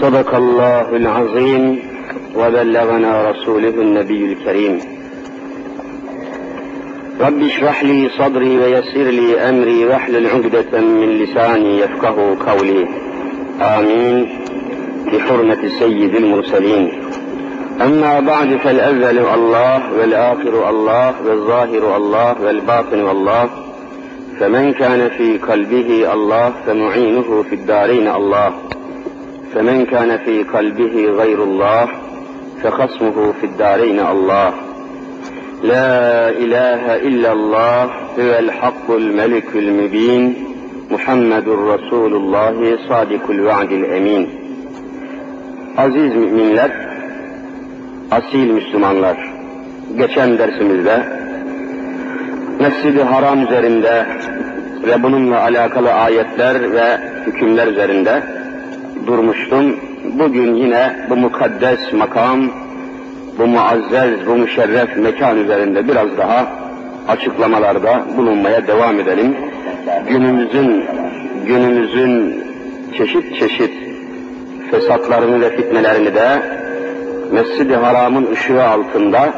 صدق الله العظيم وبلغنا رسوله النبي الكريم. رب اشرح لي صدري ويسر لي أمري واحلل عقدة من لساني يفقه قولي. آمين. بحرمة سيد المرسلين. أما بعد فالأول الله والآخر الله والظاهر الله والباطن الله. فمن كان في قلبه الله فمعينه في الدارين الله. فمن كان في قلبه غير الله فخصمه في الدارين الله لا إله إلا الله هو الحق الملك المبين محمد رسول الله صادق الوعد الأمين Aziz müminler, asil Müslümanlar, geçen dersimizde Mescid-i Haram üzerinde ve bununla alakalı ayetler ve hükümler üzerinde durmuştum. Bugün yine bu mukaddes makam, bu muazzez, bu müşerref mekan üzerinde biraz daha açıklamalarda bulunmaya devam edelim. Günümüzün günümüzün çeşit çeşit fesatlarını ve fitnelerini de Mescid-i Haram'ın ışığı altında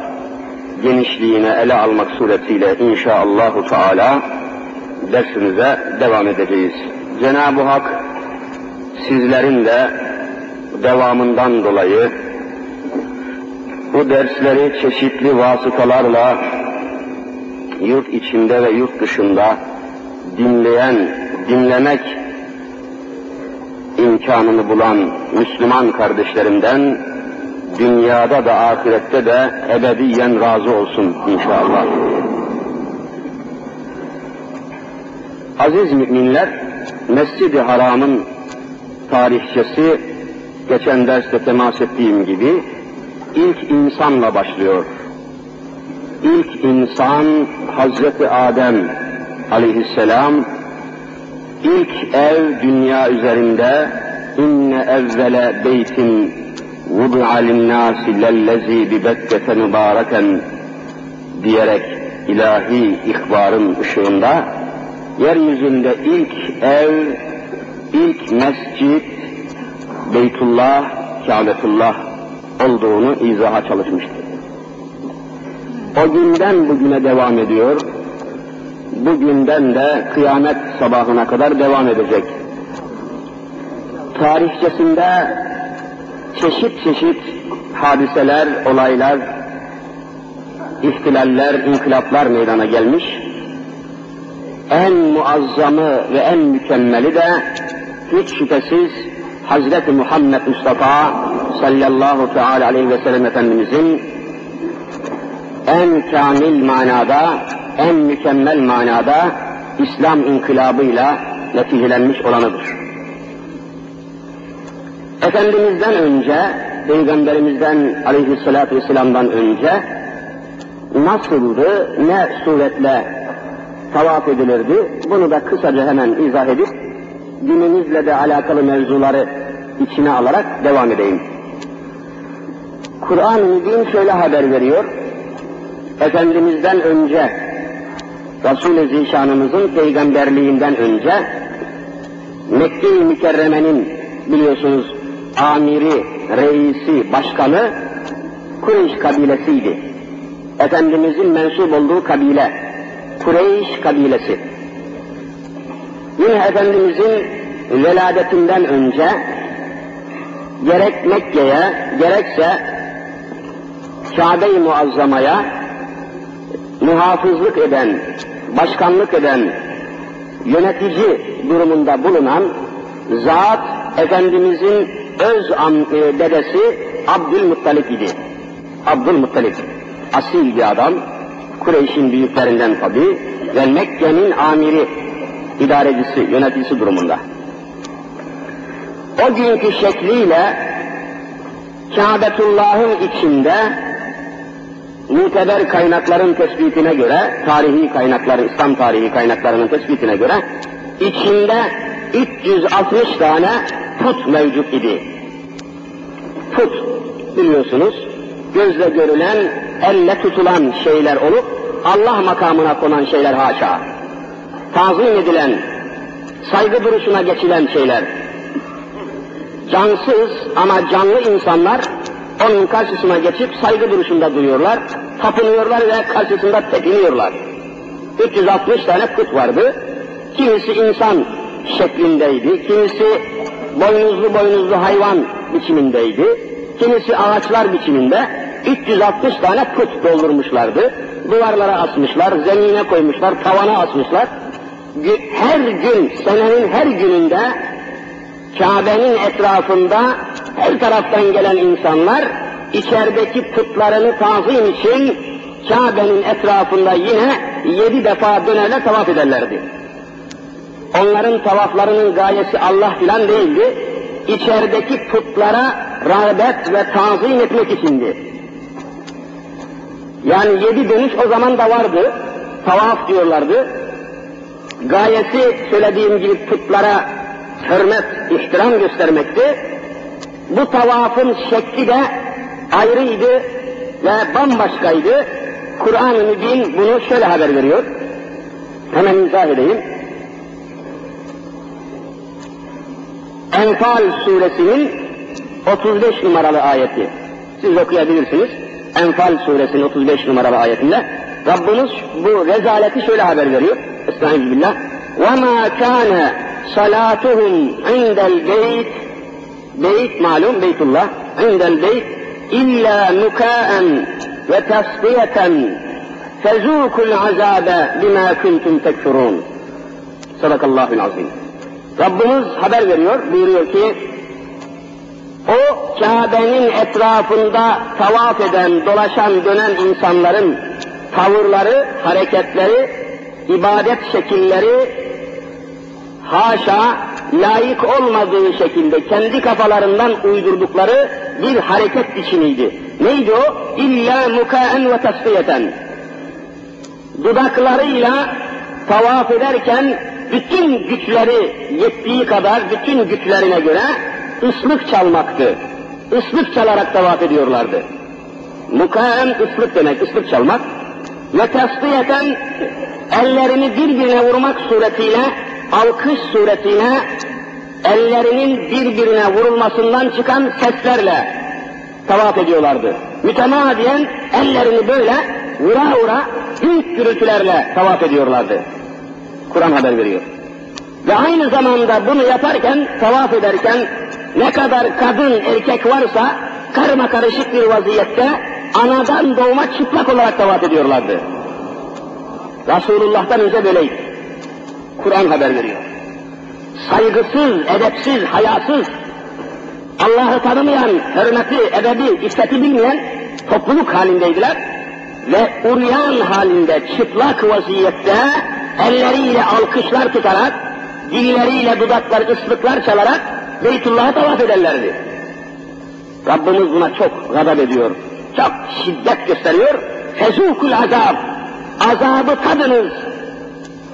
genişliğine ele almak suretiyle inşallahü teala dersimize devam edeceğiz. Cenab-ı Hak sizlerin de devamından dolayı bu dersleri çeşitli vasıtalarla yurt içinde ve yurt dışında dinleyen, dinlemek imkanını bulan Müslüman kardeşlerimden dünyada da ahirette de ebediyen razı olsun inşallah. Aziz müminler, Mescid-i Haram'ın tarihçesi geçen derste temas ettiğim gibi ilk insanla başlıyor. İlk insan Hazreti Adem aleyhisselam ilk ev dünya üzerinde inne evvele beytin vudu'a linnâsi lellezî bi Bekke'te mübareken diyerek ilahi ihbarın ışığında yeryüzünde ilk ev, ilk mescit Beytullah, Kâbetullah olduğunu izaha çalışmıştı. O günden bugüne devam ediyor. Bugünden de kıyamet sabahına kadar devam edecek. Tarihçesinde çeşit çeşit hadiseler, olaylar, ihtilaller, inkılaplar meydana gelmiş. En muazzamı ve en mükemmeli de hiç şüphesiz Hazreti Muhammed Mustafa sallallahu teala aleyhi ve sellem Efendimizin en kamil manada, en mükemmel manada İslam inkılabıyla neticelenmiş olanıdır. Efendimizden önce, Peygamberimizden aleyhissalatü vesselam'dan önce nasıldı, ne suretle tavaf edilirdi, bunu da kısaca hemen izah edip günümüzle de alakalı mevzuları içine alarak devam edeyim. Kur'an-ı Mübin şöyle haber veriyor. Efendimizden önce, Resul-i Zişanımızın peygamberliğinden önce Mekke-i Mükerreme'nin biliyorsunuz amiri, reisi, başkanı Kureyş kabilesiydi. Efendimizin mensup olduğu kabile, Kureyş kabilesi. Yine Efendimizin veladetinden önce gerek Mekke'ye gerekse Kabe-i Muazzama'ya muhafızlık eden, başkanlık eden, yönetici durumunda bulunan zat Efendimizin öz e, dedesi Abdülmuttalip idi. Abdülmuttalip, asil bir adam, Kureyş'in büyüklerinden tabi ve Mekke'nin amiri, idarecisi, yöneticisi durumunda. O günkü şekliyle Kâbetullah'ın içinde muteber kaynakların tespitine göre, tarihi kaynakları, İslam tarihi kaynaklarının tespitine göre içinde 360 tane put mevcut idi. Put biliyorsunuz gözle görülen, elle tutulan şeyler olup Allah makamına konan şeyler haşa. Tazim edilen, saygı duruşuna geçilen şeyler. cansız ama canlı insanlar onun karşısına geçip saygı duruşunda duruyorlar, tapınıyorlar ve karşısında tepiniyorlar. 360 tane put vardı. Kimisi insan şeklindeydi, kimisi boynuzlu boynuzlu hayvan biçimindeydi, kimisi ağaçlar biçiminde 360 tane put doldurmuşlardı. Duvarlara asmışlar, zemine koymuşlar, tavana asmışlar. Her gün, senenin her gününde Kabe'nin etrafında her taraftan gelen insanlar içerideki putlarını tazim için Kabe'nin etrafında yine yedi defa dönerler tavaf ederlerdi. Onların tavaflarının gayesi Allah filan değildi. İçerideki putlara rağbet ve tazim etmek içindi. Yani yedi dönüş o zaman da vardı. Tavaf diyorlardı. Gayesi söylediğim gibi putlara hürmet, ihtiram göstermekti. Bu tavafın şekli de ayrıydı ve bambaşkaydı. Kur'an-ı Mübin bunu şöyle haber veriyor. Hemen izah edeyim. Enfal suresinin 35 numaralı ayeti. Siz okuyabilirsiniz. Enfal suresinin 35 numaralı ayetinde Rabbimiz bu rezaleti şöyle haber veriyor. Estağfirullah. وَمَا كَانَ صَلَاتُهُمْ عِنْدَ الْبَيْتِ Beyt malum Beytullah. عِنْدَ الْبَيْتِ إِلَّا مُكَاءً وَتَصْدِيَةً فَذُوكُوا الْعَذَابَ بِمَا كُنْتُمْ تَكْفُرُونَ Sadakallahu azim. Rabbimiz haber veriyor, buyuruyor ki o Kabe'nin etrafında tavaf eden, dolaşan, dönen insanların tavırları, hareketleri, ibadet şekilleri haşa layık olmadığı şekilde kendi kafalarından uydurdukları bir hareket biçimiydi. Neydi o? İlla mukaen ve tasfiyeten. Dudaklarıyla tavaf ederken bütün güçleri yettiği kadar bütün güçlerine göre ıslık çalmaktı. Islık çalarak tavaf ediyorlardı. Mukaem ıslık demek, ıslık çalmak. Ve tasdiyeten ellerini birbirine vurmak suretiyle, alkış suretiyle ellerinin birbirine vurulmasından çıkan seslerle tavaf ediyorlardı. Mütemadiyen ellerini böyle vura vura büyük gürültülerle tavaf ediyorlardı. Kur'an haber veriyor. Ve aynı zamanda bunu yaparken, tavaf ederken ne kadar kadın erkek varsa karma karışık bir vaziyette anadan doğma çıplak olarak tavaf ediyorlardı. Resulullah'tan önce böyleydi. Kur'an haber veriyor. Saygısız, edepsiz, hayasız, Allah'ı tanımayan, hürmeti, edebi, iffeti bilmeyen topluluk halindeydiler ve uryan halinde çıplak vaziyette elleriyle alkışlar tutarak, dilleriyle dudaklar, ıslıklar çalarak Beytullah'a tavaf ederlerdi. Rabbimiz buna çok gadab ediyor, çok şiddet gösteriyor. Fezukul azab, azabı tadınız,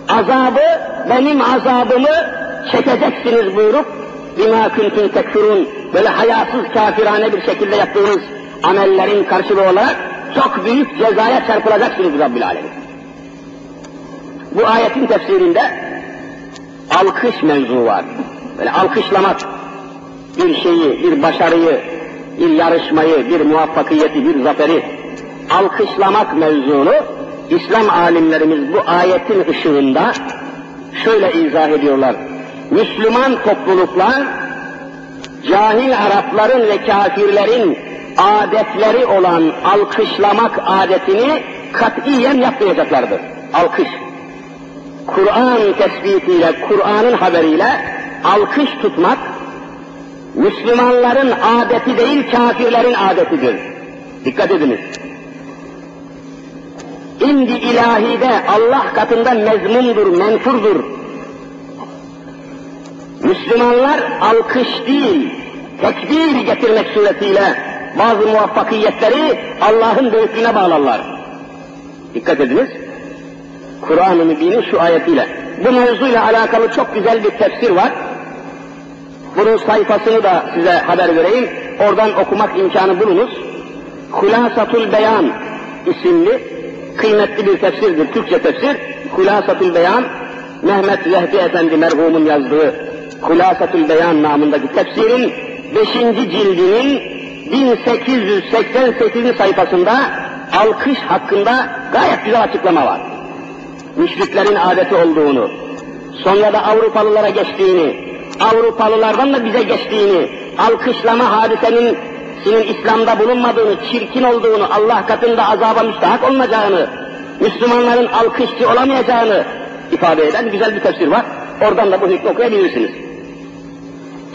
azabı, benim azabımı çekeceksiniz buyurup, bima kuntum tekfurun, böyle hayasız kafirane bir şekilde yaptığınız amellerin karşılığı olarak çok büyük cezaya çarpılacaksınız Rabbil Alemin. Bu ayetin tefsirinde alkış mevzu var. Böyle alkışlamak bir şeyi, bir başarıyı, bir yarışmayı, bir muvaffakiyeti, bir zaferi alkışlamak mevzunu İslam alimlerimiz bu ayetin ışığında şöyle izah ediyorlar. Müslüman topluluklar cahil Arapların ve kafirlerin adetleri olan alkışlamak adetini katiyen yapmayacaklardır. Alkış. Kur'an tespitiyle, Kur'an'ın haberiyle alkış tutmak, Müslümanların adeti değil, kafirlerin adetidir. Dikkat ediniz. İndi ilahide Allah katında mezmundur, menfurdur. Müslümanlar alkış değil, tekbir getirmek suretiyle bazı muvaffakiyetleri Allah'ın büyüklüğüne bağlarlar. Dikkat ediniz. Kur'an-ı Mübin'in şu ayetiyle. Bu mevzuyla alakalı çok güzel bir tefsir var. Bunun sayfasını da size haber vereyim. Oradan okumak imkanı bulunuz. Hulasatul Beyan isimli kıymetli bir tefsirdir. Türkçe tefsir. Hulasatul Beyan Mehmet Vehbi Efendi merhumun yazdığı Hulasatul Beyan namındaki tefsirin 5. cildinin 1888. sayfasında alkış hakkında gayet güzel açıklama var. Müşriklerin adeti olduğunu, sonra da Avrupalılara geçtiğini, Avrupalılardan da bize geçtiğini, alkışlama hadisenin senin İslam'da bulunmadığını, çirkin olduğunu, Allah katında azaba müstahak olmayacağını, Müslümanların alkışçı olamayacağını ifade eden güzel bir tefsir var. Oradan da bu hükmü okuyabilirsiniz.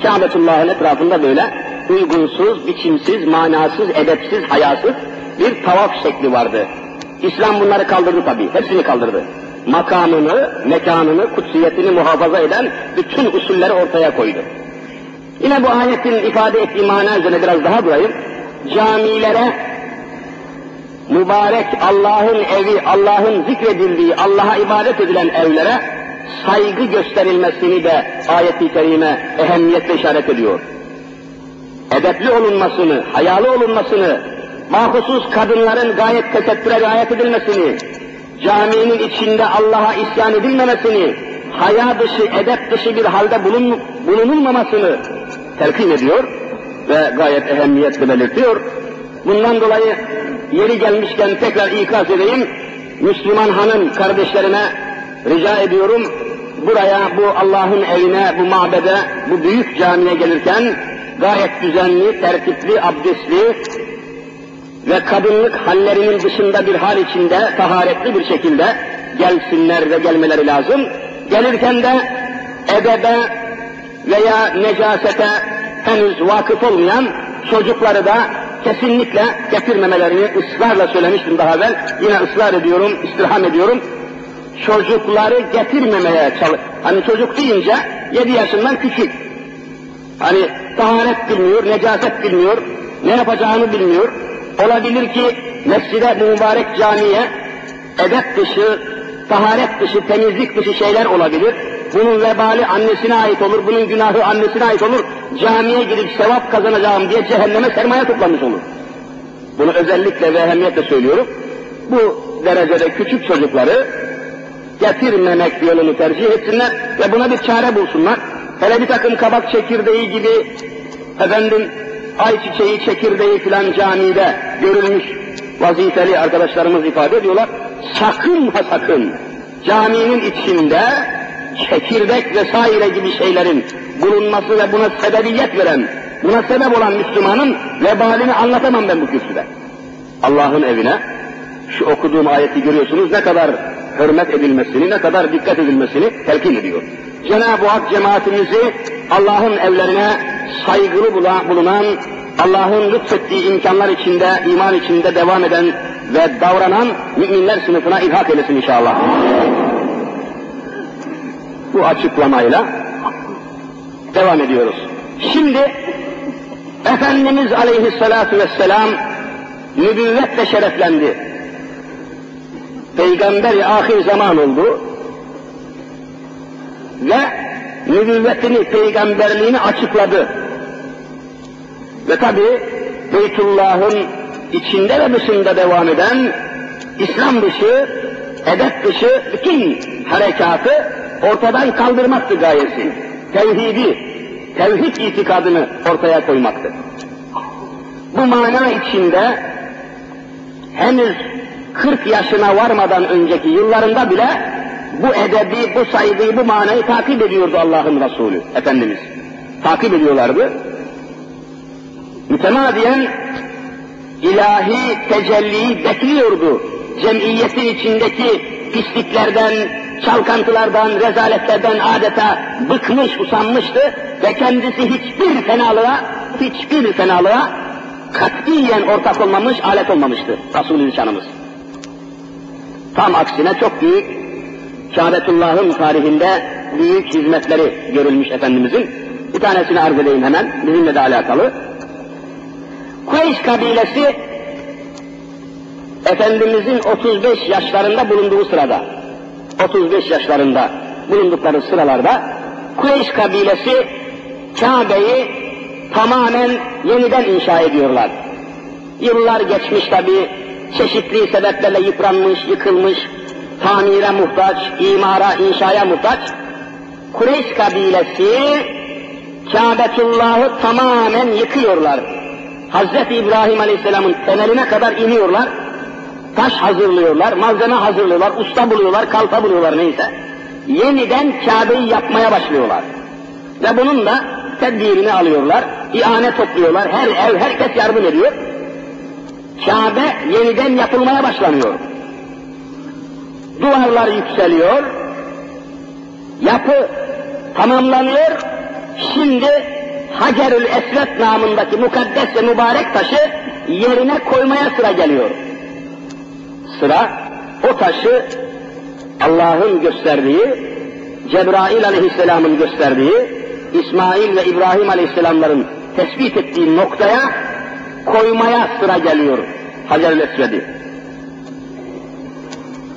Kâbetullah'ın etrafında böyle uygunsuz, biçimsiz, manasız, edepsiz, hayasız bir tavaf şekli vardı. İslam bunları kaldırdı tabii, hepsini kaldırdı. Makamını, mekanını, kutsiyetini muhafaza eden bütün usulleri ortaya koydu. Yine bu ayetin ifade ettiği mana üzerine biraz daha durayım. Camilere mübarek Allah'ın evi, Allah'ın zikredildiği, Allah'a ibadet edilen evlere saygı gösterilmesini de ayet-i kerime ehemmiyetle işaret ediyor. Edepli olunmasını, hayalı olunmasını, mahsusuz kadınların gayet tesettüre riayet edilmesini, caminin içinde Allah'a isyan edilmemesini, haya dışı, edep dışı bir halde bulun, bulunulmamasını telkin ediyor ve gayet ehemmiyetle belirtiyor. Bundan dolayı yeri gelmişken tekrar ikaz edeyim, Müslüman hanım kardeşlerime rica ediyorum, buraya, bu Allah'ın evine, bu mabede, bu büyük camiye gelirken gayet düzenli, tertipli, abdestli ve kadınlık hallerinin dışında bir hal içinde, taharetli bir şekilde gelsinler ve gelmeleri lazım. Gelirken de edebe veya necasete henüz vakıf olmayan çocukları da kesinlikle getirmemelerini ısrarla söylemiştim daha evvel. Yine ısrar ediyorum, istirham ediyorum. Çocukları getirmemeye çalış. Hani çocuk deyince yedi yaşından küçük. Hani taharet bilmiyor, necaset bilmiyor, ne yapacağını bilmiyor. Olabilir ki mescide mübarek camiye edep dışı, taharet dışı, temizlik dışı şeyler olabilir. Bunun vebali annesine ait olur, bunun günahı annesine ait olur. Camiye girip sevap kazanacağım diye cehenneme sermaye toplamış olur. Bunu özellikle ve ehemmiyetle söylüyorum. Bu derecede küçük çocukları getirmemek yolunu tercih etsinler ve buna bir çare bulsunlar. Hele bir takım kabak çekirdeği gibi efendim ayçiçeği çekirdeği filan camide görülmüş vazifeli arkadaşlarımız ifade ediyorlar. Sakın ha sakın caminin içinde çekirdek vesaire gibi şeylerin bulunması ve buna sebebiyet veren, buna sebep olan Müslümanın vebalini anlatamam ben bu kürsüde. Allah'ın evine şu okuduğum ayeti görüyorsunuz ne kadar hürmet edilmesini, ne kadar dikkat edilmesini telkin ediyor. Cenab-ı Hak cemaatimizi Allah'ın evlerine saygılı bulunan, Allah'ın lütfettiği imkanlar içinde, iman içinde devam eden ve davranan müminler sınıfına ilhak eylesin inşallah. Bu açıklamayla devam ediyoruz. Şimdi Efendimiz Aleyhisselatü Vesselam nübüvvetle şereflendi. Peygamberi ahir zaman oldu ve nübüvvetini, peygamberliğini açıkladı. Ve tabi Beytullah'ın içinde ve dışında devam eden İslam dışı, edep dışı bütün harekatı ortadan kaldırmaktı gayesi. Tevhidi, tevhid itikadını ortaya koymaktı. Bu mana içinde henüz 40 yaşına varmadan önceki yıllarında bile bu edebi, bu saygıyı, bu manayı takip ediyordu Allah'ın Resulü, Efendimiz. Takip ediyorlardı. Mütemadiyen ilahi tecelliyi bekliyordu. Cemiyetin içindeki pisliklerden, çalkantılardan, rezaletlerden adeta bıkmış, usanmıştı ve kendisi hiçbir fenalığa, hiçbir fenalığa katiyen ortak olmamış, alet olmamıştı Resulü Zişanımız. Tam aksine çok büyük, Kâbetullah'ın tarihinde büyük hizmetleri görülmüş Efendimizin. Bir tanesini arz edeyim hemen, bizimle de alakalı. Kureyş kabilesi, Efendimizin 35 yaşlarında bulunduğu sırada, 35 yaşlarında bulundukları sıralarda, Kureyş kabilesi Kabe'yi tamamen yeniden inşa ediyorlar. Yıllar geçmiş tabi, çeşitli sebeplerle yıpranmış, yıkılmış, tamire muhtaç, imara, inşaya muhtaç. Kureyş kabilesi Kâbetullah'ı tamamen yıkıyorlar. Hazreti İbrahim Aleyhisselam'ın temeline kadar iniyorlar. Taş hazırlıyorlar, malzeme hazırlıyorlar, usta buluyorlar, kalta buluyorlar neyse. Yeniden Kabe'yi yapmaya başlıyorlar. Ve bunun da tedbirini alıyorlar, ihane topluyorlar, her ev, herkes yardım ediyor. Kabe yeniden yapılmaya başlanıyor. Duvarlar yükseliyor, yapı tamamlanıyor, şimdi Hacerül Esvet namındaki mukaddes ve mübarek taşı yerine koymaya sıra geliyor. Sıra o taşı Allah'ın gösterdiği, Cebrail aleyhisselamın gösterdiği, İsmail ve İbrahim aleyhisselamların tespit ettiği noktaya koymaya sıra geliyor Hacer-ül Esved'i.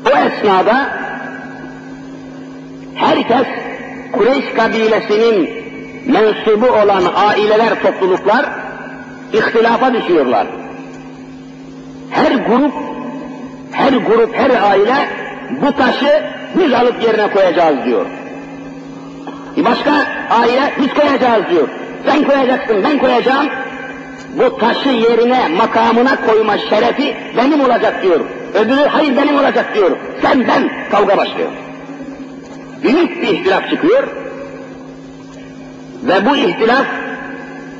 O esnada herkes Kureyş kabilesinin mensubu olan aileler, topluluklar ihtilafa düşüyorlar. Her grup, her grup, her aile bu taşı biz alıp yerine koyacağız diyor. Bir başka aile biz koyacağız diyor. Sen koyacaksın, ben koyacağım. Bu taşı yerine, makamına koyma şerefi benim olacak diyor. Öbürü hayır benim olacak diyor. Sen ben kavga başlıyor. Büyük bir ihtilaf çıkıyor. Ve bu ihtilaf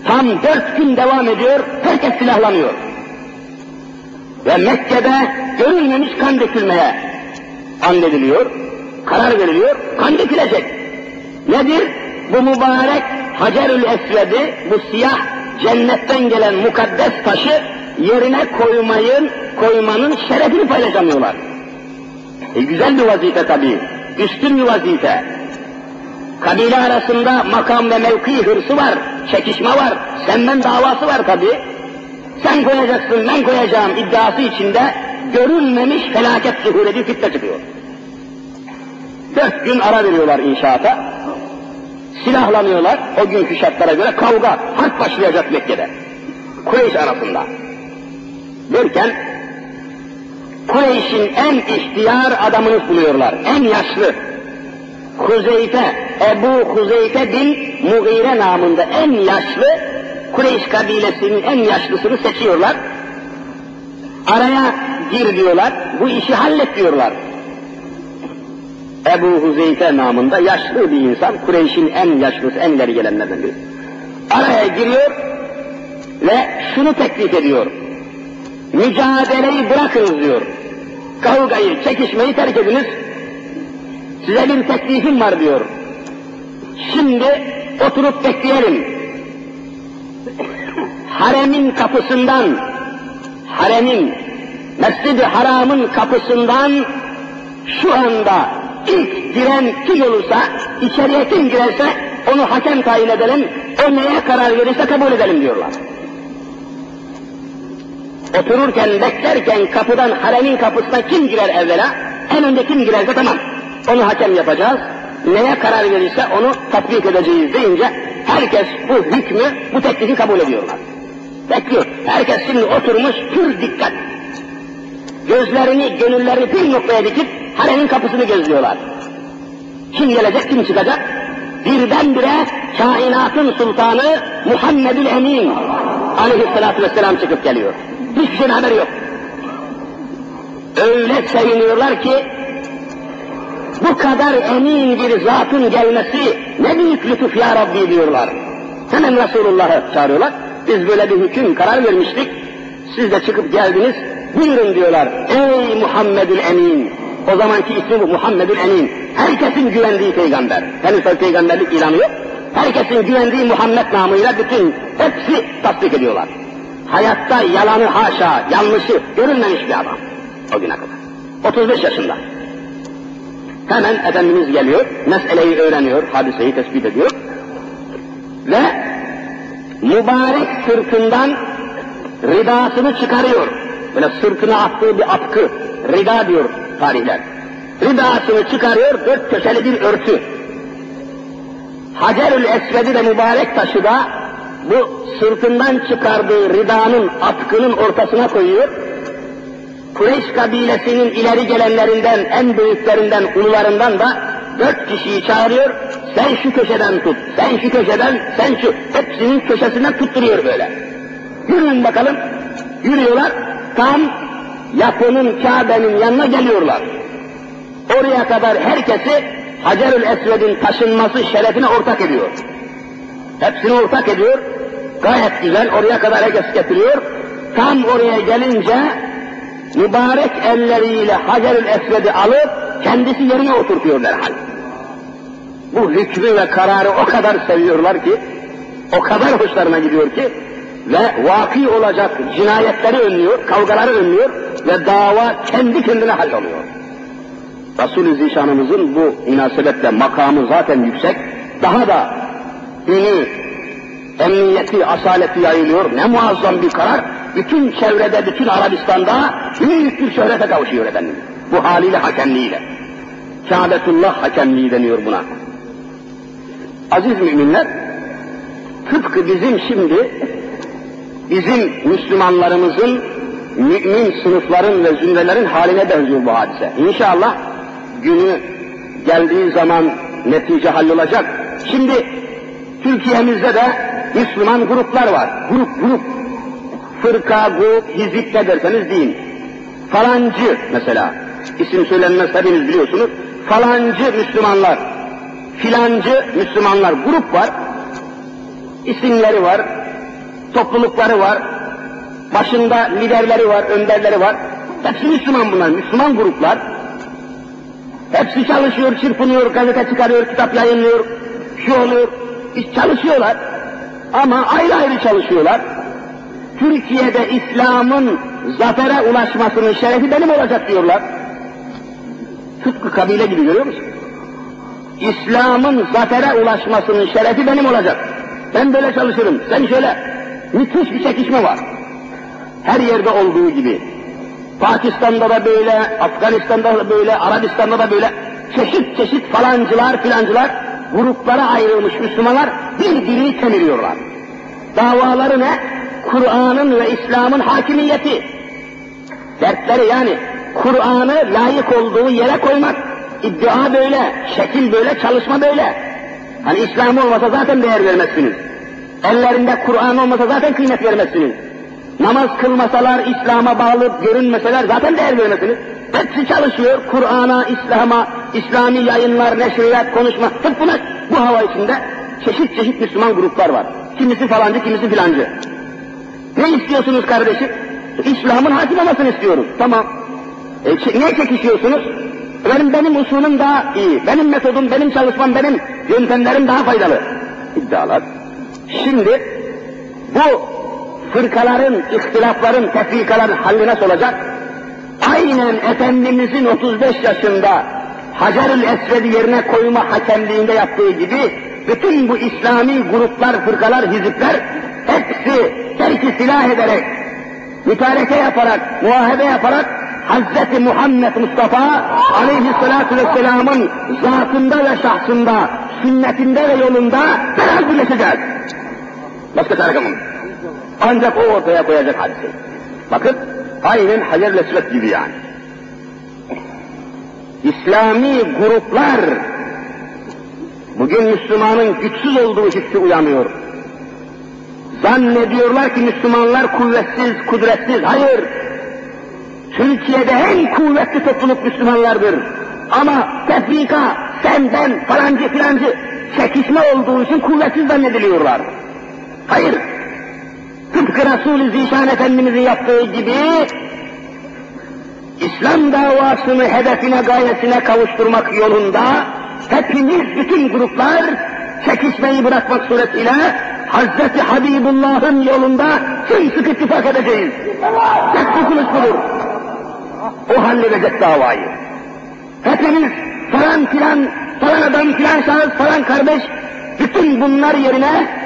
tam dört gün devam ediyor. Herkes silahlanıyor. Ve Mekke'de görülmemiş kan dökülmeye andediliyor. Karar veriliyor. Kan dökülecek. Nedir? Bu mübarek Hacerül Esved'i, bu siyah cennetten gelen mukaddes taşı yerine koymayın, koymanın şerefini paylaşamıyorlar. E güzel bir vazife tabii, üstün bir vazife. Kabile arasında makam ve mevki hırsı var, çekişme var, senden davası var tabii. Sen koyacaksın, ben koyacağım iddiası içinde görülmemiş felaket zuhur ediyor, fitne çıkıyor. Dört gün ara veriyorlar inşaata. Silahlanıyorlar, o günkü şartlara göre kavga, harp başlayacak Mekke'de. Kureyş arasında. Derken, Kureyş'in en ihtiyar adamını buluyorlar, en yaşlı. Huzeyfe, Ebu Huzeyfe bin Mughire namında en yaşlı, Kureyş kabilesinin en yaşlısını seçiyorlar. Araya gir diyorlar, bu işi hallet diyorlar. Ebu Huzeyfe namında yaşlı bir insan, Kureyş'in en yaşlısı, en ileri gelenlerden biri. Araya giriyor ve şunu teklif ediyor. Mücadeleyi bırakınız diyor. Kavgayı, çekişmeyi terk ediniz. Size bir teklifim var diyor. Şimdi oturup bekleyelim. Haremin kapısından, haremin, Mescid-i Haram'ın kapısından şu anda ilk giren kim olursa, içeriye kim girerse onu hakem tayin edelim, o neye karar verirse kabul edelim diyorlar. Otururken, beklerken kapıdan, haremin kapısına kim girer evvela, en önde kim girerse tamam, onu hakem yapacağız, neye karar verirse onu tatbik edeceğiz deyince, herkes bu hükmü, bu teklifi kabul ediyorlar. Bekliyor. Herkes şimdi oturmuş, pür dikkat. Gözlerini, gönüllerini bir noktaya dikip, haremin kapısını gözlüyorlar. Kim gelecek, kim çıkacak? Birdenbire kainatın sultanı Muhammedül Emin aleyhissalatü vesselam çıkıp geliyor. Hiçbir şeyin haberi yok. Öyle seviniyorlar ki bu kadar emin bir zatın gelmesi ne büyük lütuf ya Rabbi diyorlar. Hemen Resulullah'ı çağırıyorlar. Biz böyle bir hüküm karar vermiştik. Siz de çıkıp geldiniz. Buyurun diyorlar. Ey Muhammedül Emin. O zamanki ismi bu Muhammedül Emin. Herkesin güvendiği peygamber. Henüz peygamberlik ilanı yok. Herkesin güvendiği Muhammed namıyla bütün hepsi tasdik ediyorlar. Hayatta yalanı haşa, yanlışı görülmemiş bir adam. O güne kadar. 35 yaşında. Hemen Efendimiz geliyor, meseleyi öğreniyor, hadiseyi tespit ediyor. Ve mübarek sırtından ridasını çıkarıyor. Böyle sırtına attığı bir atkı, rida diyor tarihler. Ridasını çıkarıyor, dört köşeli bir örtü. Hacerül Esved'i de mübarek taşı da bu sırtından çıkardığı ridanın, atkının ortasına koyuyor. Kureyş kabilesinin ileri gelenlerinden, en büyüklerinden, ulularından da dört kişiyi çağırıyor, sen şu köşeden tut, sen şu köşeden, sen şu, hepsinin köşesinden tutturuyor böyle. Yürüyün bakalım, yürüyorlar, tam yapının Kabe'nin yanına geliyorlar. Oraya kadar herkesi Hacerül Esved'in taşınması şerefine ortak ediyor. Hepsini ortak ediyor, gayet güzel, oraya kadar herkes getiriyor. Tam oraya gelince mübarek elleriyle Hacerül Esved'i alıp kendisi yerine oturtuyor derhal. Bu hükmü ve kararı o kadar seviyorlar ki, o kadar hoşlarına gidiyor ki ve vaki olacak cinayetleri önlüyor, kavgaları önlüyor ve dava kendi kendine halloluyor. Resul-i Zişanımızın bu münasebetle makamı zaten yüksek, daha da ünü, emniyeti, asaleti yayılıyor. Ne muazzam bir karar. Bütün çevrede, bütün Arabistan'da büyük bir şöhrete kavuşuyor efendim. Bu haliyle, hakemliğiyle. Kâbetullah hakemliği deniyor buna. Aziz müminler, tıpkı bizim şimdi, bizim Müslümanlarımızın, mümin sınıfların ve zümrelerin haline benziyor bu hadise. İnşallah günü geldiği zaman netice hallolacak. Şimdi Türkiye'mizde de Müslüman gruplar var. Grup grup. Fırka, grup, hizip ne derseniz deyin. Falancı mesela. İsim söylenmez hepiniz biliyorsunuz. Falancı Müslümanlar. Filancı Müslümanlar. Grup var. İsimleri var. Toplulukları var. Başında liderleri var, önderleri var. Hepsi Müslüman bunlar. Müslüman gruplar. Hepsi çalışıyor, çırpınıyor, gazete çıkarıyor, kitap yayınlıyor, şu oluyor. Çalışıyorlar ama ayrı ayrı çalışıyorlar. Türkiye'de İslam'ın zafere ulaşmasının şerefi benim olacak diyorlar. Tıpkı kabile gibi görüyor musun? İslam'ın zafere ulaşmasının şerefi benim olacak. Ben böyle çalışırım, sen şöyle. Müthiş bir çekişme var. Her yerde olduğu gibi. Pakistan'da da böyle, Afganistan'da da böyle, Arabistan'da da böyle çeşit çeşit falancılar filancılar gruplara ayrılmış Müslümanlar birbirini kemiriyorlar. Davaları ne? Kur'an'ın ve İslam'ın hakimiyeti. Dertleri yani Kur'an'ı layık olduğu yere koymak. İddia böyle, şekil böyle, çalışma böyle. Hani İslam olmasa zaten değer vermezsiniz. Ellerinde Kur'an olmasa zaten kıymet vermezsiniz. Namaz kılmasalar, İslam'a bağlı görünmeseler zaten değer vermezsiniz. Hepsi çalışıyor. Kur'an'a, İslam'a, İslami yayınlar, neşriyat, konuşma. Hep buna, bu hava içinde çeşit çeşit Müslüman gruplar var. Kimisi falancı, kimisi filancı. Ne istiyorsunuz kardeşim? İslam'ın hakim olmasını istiyoruz. Tamam. E, ne çekişiyorsunuz? Benim, benim usulüm daha iyi. Benim metodum, benim çalışmam, benim yöntemlerim daha faydalı. İddialar. Şimdi bu fırkaların, ihtilafların, tefrikaların halli nasıl olacak? Aynen Efendimizin 35 yaşında Hacerül Esved'i yerine koyma hakemliğinde yaptığı gibi bütün bu İslami gruplar, fırkalar, hizipler hepsi terki silah ederek, mütareke yaparak, muahede yaparak Hz. Muhammed Mustafa aleyhissalatu vesselamın zatında ve şahsında, sünnetinde ve yolunda beraber birleşeceğiz. Başka kalmamış. Ancak o ortaya koyacak hadise. Bakın, aynen Hacer-i gibi yani. İslami gruplar, bugün Müslümanın güçsüz olduğu hissi uyanıyor. Zannediyorlar ki Müslümanlar kuvvetsiz, kudretsiz. Hayır, Türkiye'de en kuvvetli topluluk Müslümanlardır. Ama tefrika, sen, ben, falancı filancı çekişme olduğu için kuvvetsiz zannediliyorlar. Hayır, tıpkı Resul-i Zişan Efendimizin yaptığı gibi İslam davasını hedefine, gayesine kavuşturmak yolunda hepimiz, bütün gruplar çekişmeyi bırakmak suretiyle Hazreti Habibullah'ın yolunda sımsıkı ittifak edeceğiz. Tek kılıç budur. O halledecek davayı. Hepimiz falan filan, falan adam filan şahıs, falan kardeş, bütün bunlar yerine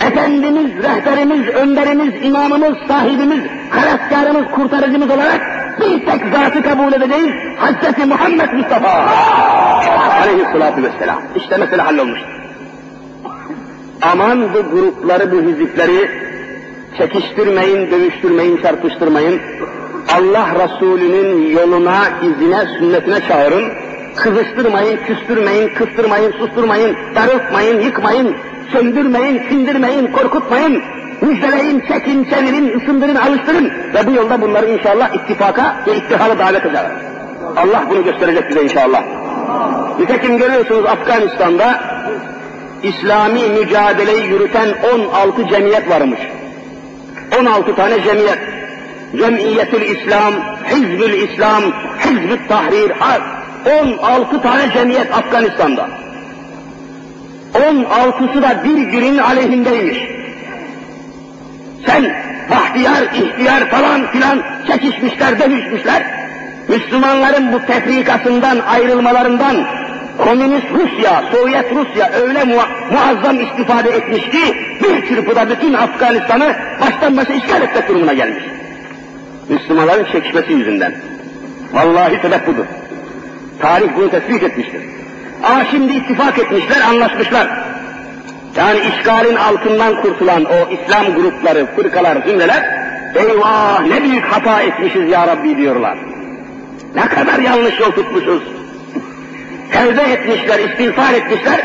Efendimiz, rehberimiz, önderimiz, imamımız, sahibimiz, kalaskarımız, kurtarıcımız olarak bir tek zatı kabul edeceğiz. Hazreti Muhammed Mustafa aleyhissalatu vesselam. İşte mesele hallolmuştur. Aman bu grupları, bu hizipleri çekiştirmeyin, dövüştürmeyin, çarpıştırmayın. Allah Resulü'nün yoluna, izine, sünnetine çağırın. Kızıştırmayın, küstürmeyin, kıstırmayın, susturmayın, darıltmayın, yıkmayın, söndürmeyin, sindirmeyin, korkutmayın. Müjdeleyin, çekin, çevirin, ısındırın, alıştırın. Ve bu yolda bunları inşallah ittifaka ve ittihala davet eder. Allah bunu gösterecek bize inşallah. Nitekim görüyorsunuz Afganistan'da İslami mücadeleyi yürüten 16 cemiyet varmış. 16 tane cemiyet. Cemiyetül İslam, Hizbül İslam, Hizbül Tahrir, 16 tane cemiyet Afganistan'da. 16'sı da birbirinin aleyhindeymiş. Sen bahtiyar, ihtiyar falan filan çekişmişler, dövüşmüşler. Müslümanların bu tefrikasından, ayrılmalarından Komünist Rusya, Sovyet Rusya öyle muazzam istifade etmiş ki bir çırpıda bütün Afganistan'ı baştan başa işgal etmek durumuna gelmiş. Müslümanların çekişmesi yüzünden. Vallahi sebep budur. Tarih bunu tespit etmiştir. Ama şimdi ittifak etmişler, anlaşmışlar. Yani işgalin altından kurtulan o İslam grupları, fırkalar, zümreler, eyvah ne büyük hata etmişiz ya Rabbi diyorlar. Ne kadar yanlış yol tutmuşuz. Tevbe etmişler, istiğfar etmişler.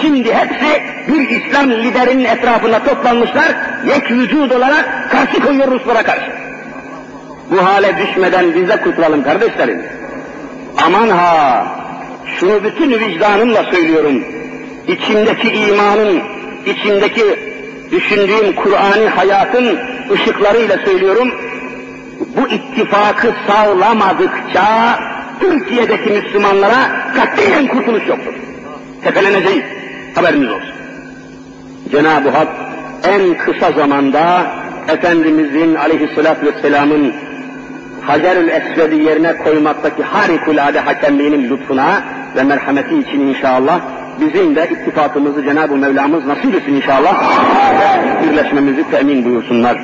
Şimdi hepsi bir İslam liderinin etrafına toplanmışlar. Yek vücud olarak karşı koyuyor Ruslara karşı. Bu hale düşmeden bize kurtulalım kardeşlerim. Aman ha! Şunu bütün vicdanımla söylüyorum. İçimdeki imanın, içindeki düşündüğüm Kur'an'ı hayatın ışıklarıyla söylüyorum. Bu ittifakı sağlamadıkça Türkiye'deki Müslümanlara katiyen kurtuluş yoktur. Tepeleneceğiz. Haberiniz olsun. Cenab-ı Hak en kısa zamanda Efendimizin aleyhissalatü vesselamın Hacerül Esved'i yerine koymaktaki harikulade hakemliğinin lütfuna ve merhameti için inşallah bizim de ittifakımızı Cenab-ı Mevlamız nasip etsin inşallah. Birleşmemizi temin buyursunlar.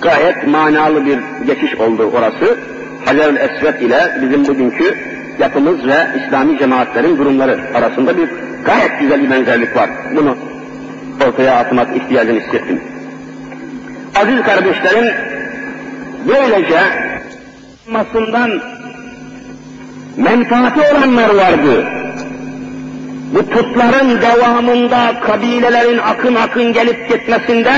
Gayet manalı bir geçiş oldu orası. Hacer-ül Esved ile bizim bugünkü yapımız ve İslami cemaatlerin durumları arasında bir gayet güzel bir benzerlik var. Bunu ortaya atmak ihtiyacını hissettim. Aziz kardeşlerim, böylece masından menfaati olanlar vardı. Bu putların devamında kabilelerin akın akın gelip gitmesinde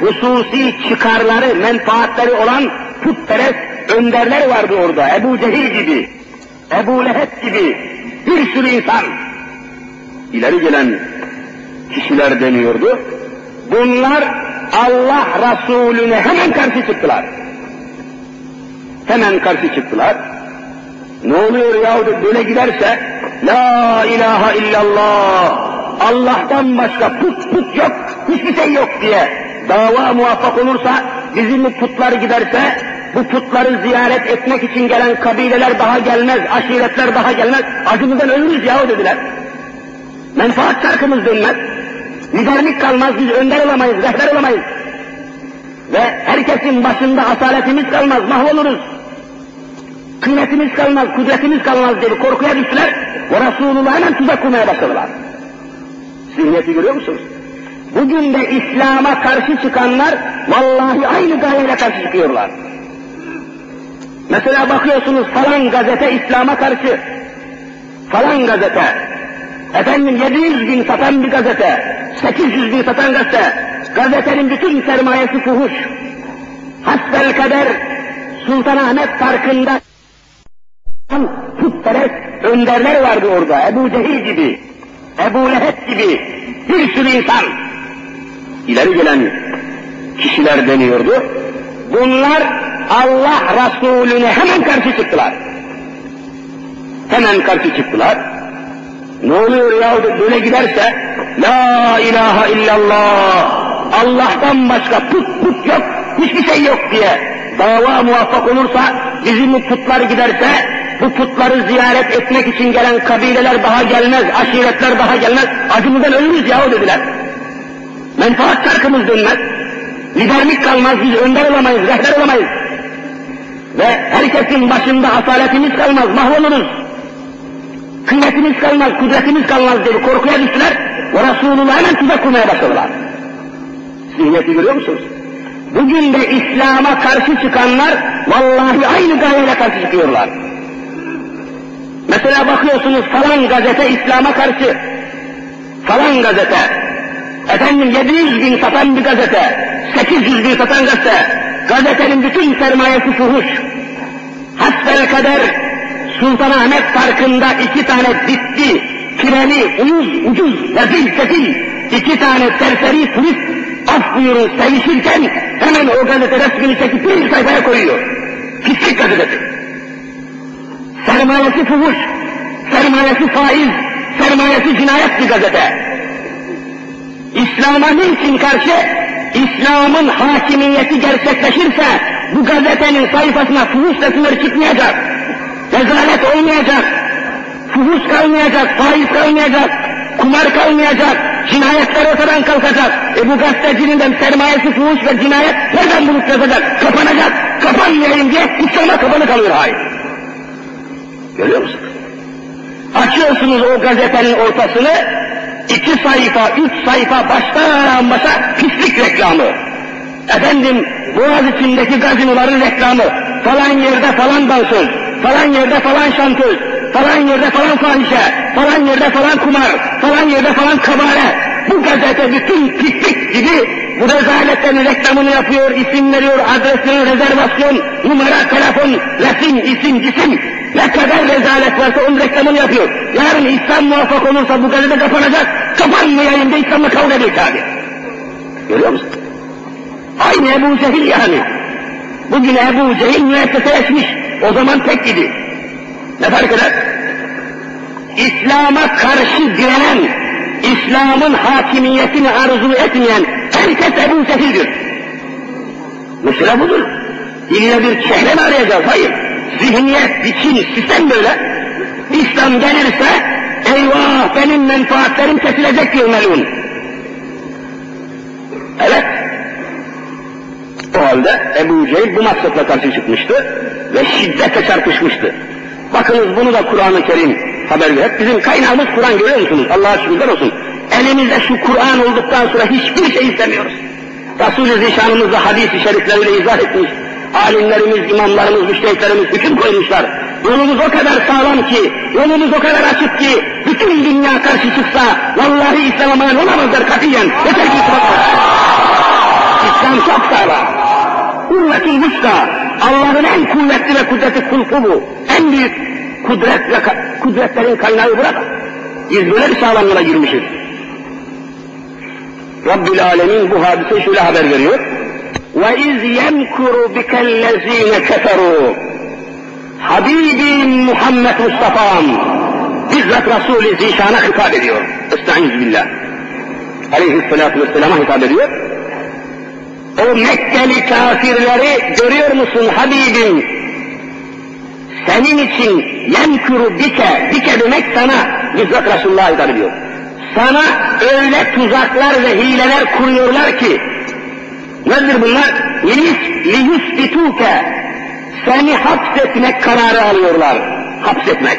hususi çıkarları, menfaatleri olan putperest önderler vardı orada. Ebu Cehil gibi, Ebu Leheb gibi bir sürü insan. ileri gelen kişiler deniyordu. Bunlar Allah Resulüne hemen karşı çıktılar. Hemen karşı çıktılar. Ne oluyor ya böyle giderse La ilahe illallah Allah'tan başka put put yok, hiçbir şey yok diye dava muvaffak olursa, bizim putlar giderse, bu putları ziyaret etmek için gelen kabileler daha gelmez, aşiretler daha gelmez, acımızdan ölürüz yahu dediler. Menfaat çarkımız dönmez, liderlik kalmaz, biz önder olamayız, rehber olamayız. Ve herkesin başında asaletimiz kalmaz, mahvoluruz. Kıymetimiz kalmaz, kudretimiz kalmaz dedi, korkuya düştüler. Ve Resulullah'a hemen tuzak kurmaya başladılar. Zihniyeti görüyor musunuz? Bugün de İslam'a karşı çıkanlar vallahi aynı gayeyle karşı çıkıyorlar. Mesela bakıyorsunuz falan gazete İslam'a karşı, falan gazete, efendim 700 bin satan bir gazete, 800 bin satan gazete, gazetenin bütün sermayesi fuhuş. Hasbel kader Sultanahmet Parkı'nda putperest önderler vardı orada, Ebu Cehil gibi, Ebu Leheb gibi bir sürü insan. İleri gelen kişiler deniyordu. Bunlar Allah Resulüne hemen karşı çıktılar. Hemen karşı çıktılar. Ne oluyor ya böyle giderse La ilahe illallah Allah'tan başka put put yok, hiçbir şey yok diye dava muvaffak olursa, bizim putlar giderse, bu putları ziyaret etmek için gelen kabileler daha gelmez, aşiretler daha gelmez, acımızdan ölürüz yahu dediler. Menfaat çarkımız dönmez. Liderlik kalmaz, biz önder olamayız, rehber olamayız. Ve herkesin başında asaletimiz kalmaz, mahvoluruz. Kıymetimiz kalmaz, kudretimiz kalmaz dedi, korkuya düştüler. Ve Resulullah hemen tuzak kurmaya başladılar. Zihniyeti görüyor musunuz? Bugün de İslam'a karşı çıkanlar vallahi aynı gayeyle karşı çıkıyorlar. Mesela bakıyorsunuz falan gazete İslam'a karşı. Falan gazete. Efendim 700 bin satan bir gazete. 800 bin satan gazete. Gazetenin bütün sermayesi fuhuş. Hasbel kader Sultanahmet Parkı'nda iki tane bitti, kireli, uyuz, ucuz, rezil, sefil, iki tane serseri turist af buyurun sevişirken hemen o gazete resmini çekip bir sayfaya koyuyor. Pislik gazetesi. Sermayesi fuhuş, sermayesi faiz, sermayesi cinayet bir gazete. İslam'a niçin karşı? İslam'ın hakimiyeti gerçekleşirse bu gazetenin sayfasına fuhuş resimleri çıkmayacak. Rezalet olmayacak. Fuhuş kalmayacak, faiz kalmayacak, kumar kalmayacak, cinayetler ortadan kalkacak. E bu gazetecinin de sermayesi fuhuş ve cinayet nereden bulup yazacak? Kapanacak. Kapanmayayım diye İslam'a kapalı kalıyor hayır. Görüyor musunuz? Açıyorsunuz o gazetenin ortasını, iki sayfa, üç sayfa baştan başa pislik reklamı. Efendim, Boğaz içindeki gazinoların reklamı, falan yerde falan dansöz, falan yerde falan şantöz, falan yerde falan fahişe, falan yerde falan kumar, falan yerde falan kabare. Bu gazete bütün pislik gibi bu rezaletlerin reklamını yapıyor, isim veriyor, adresini, rezervasyon, numara, telefon, resim, isim, cisim. Ne kadar rezalet varsa onun reklamını yapıyor. Yarın İslam muvaffak olursa bu gazete kapanacak, kapanmayayım da İslam'la kavga edecek abi. Görüyor musun? Aynı Ebu Cehil yani. Bugün Ebu Cehil müessese açmış. O zaman tek idi. Ne fark eder? İslam'a karşı direnen, İslam'ın hakimiyetini arzu etmeyen herkes Ebu Cehil'dir. Mesela budur. İlle bir çehre mi arayacağız? Hayır. Zihniyet, biçim, sistem böyle. İslam gelirse eyvah benim menfaatlerim kesilecek diyor melun. Evet. O halde Ebu Cehil bu maksatla karşı çıkmıştı ve şiddetle çarpışmıştı. Bakınız bunu da Kur'an-ı Kerim haber. Hep bizim kaynağımız Kur'an görüyor musunuz? Allah'a şükürler olsun. Elimizde şu Kur'an olduktan sonra hiçbir şey istemiyoruz. Resul-i Zişanımızda hadis-i şerifleriyle izah etmiş. Alimlerimiz, imamlarımız, müştehitlerimiz hüküm koymuşlar. Yolumuz o kadar sağlam ki, yolumuz o kadar açık ki, bütün dünya karşı çıksa, vallahi İslam'a mal olamazlar katiyen. Yeter ki İslam İslam çok sağlam. Kuvvetin Allah'ın en kuvvetli ve kudreti kulpu bu. En büyük kudret ve kudretlerin kaynağı burada. Biz böyle bir sağlamlığa girmişiz. Rabbül Alemin bu hadiseyi şöyle haber veriyor. وَاِذْ يَمْكُرُ بِكَ الَّذ۪ينَ كَفَرُوا Habibim Muhammed Mustafa'm bizzat Resul-i Zişan'a hitap ediyor. Estaiz billah. Aleyhisselatü Vesselam'a hitap ediyor. O Mekkeli kafirleri görüyor musun Habibim? Senin için yemkuru bike, bike demek sana, bizzat Resulullah hitap diyor. Sana öyle tuzaklar ve hileler kuruyorlar ki, nedir bunlar? Liyusbituke, seni hapsetmek kararı alıyorlar. Hapsetmek.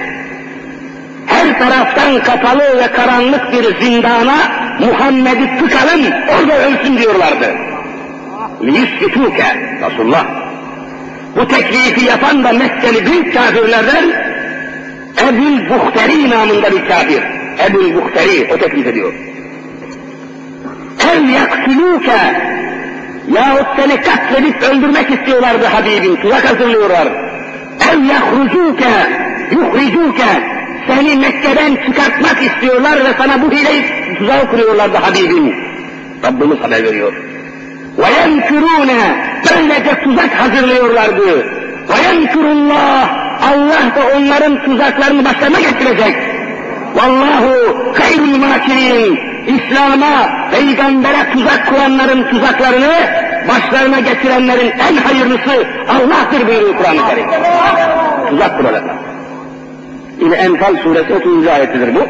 Her taraftan kapalı ve karanlık bir zindana Muhammed'i tıkalım, orada ölsün diyorlardı. Liyusbituke, Resulullah bu teklifi yapan da Mekkeli büyük kafirlerden Ebul Buhteri namında bir kafir. Ebul Buhteri o teklif ediyor. El yaktuluke yahut seni katledip öldürmek istiyorlardı Habibim, tuzak hazırlıyorlar. El yahrucuke, yuhricuke, seni Mekke'den çıkartmak istiyorlar ve sana bu hileyi tuzağı kuruyorlardı Habibim. Rabbimiz haber veriyor. وَيَنْكُرُونَ Böylece tuzak hazırlıyorlardı. وَيَنْكُرُ Allah da onların tuzaklarını başlarına getirecek. Vallahu hayrul makirin. İslam'a, peygambere tuzak kuranların tuzaklarını başlarına getirenlerin en hayırlısı Allah'tır buyuruyor Kur'an-ı Kerim. Tuzak kurarlar. Yine Enfal suresi 30. ayetidir bu.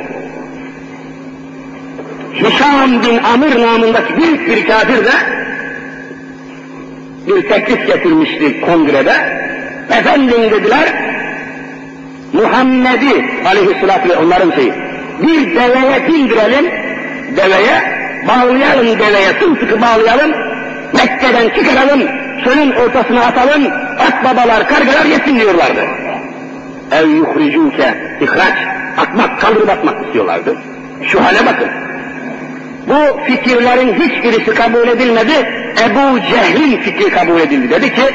Hişam bin Amir namındaki büyük bir kafir de bir teklif getirmişti kongrede. Efendim dediler, Muhammed'i aleyhissalatü ve onların şeyi, bir deveye bindirelim, deveye, bağlayalım deveye, sımsıkı bağlayalım, Mekke'den çıkaralım, çölün ortasına atalım, at babalar, kargalar yesin diyorlardı. Ev yuhricuke ihraç, atmak, kaldırıp atmak istiyorlardı. Şu hale bakın. Bu fikirlerin hiçbirisi kabul edilmedi. Ebu Cehil'in fikri kabul edildi. Dedi ki,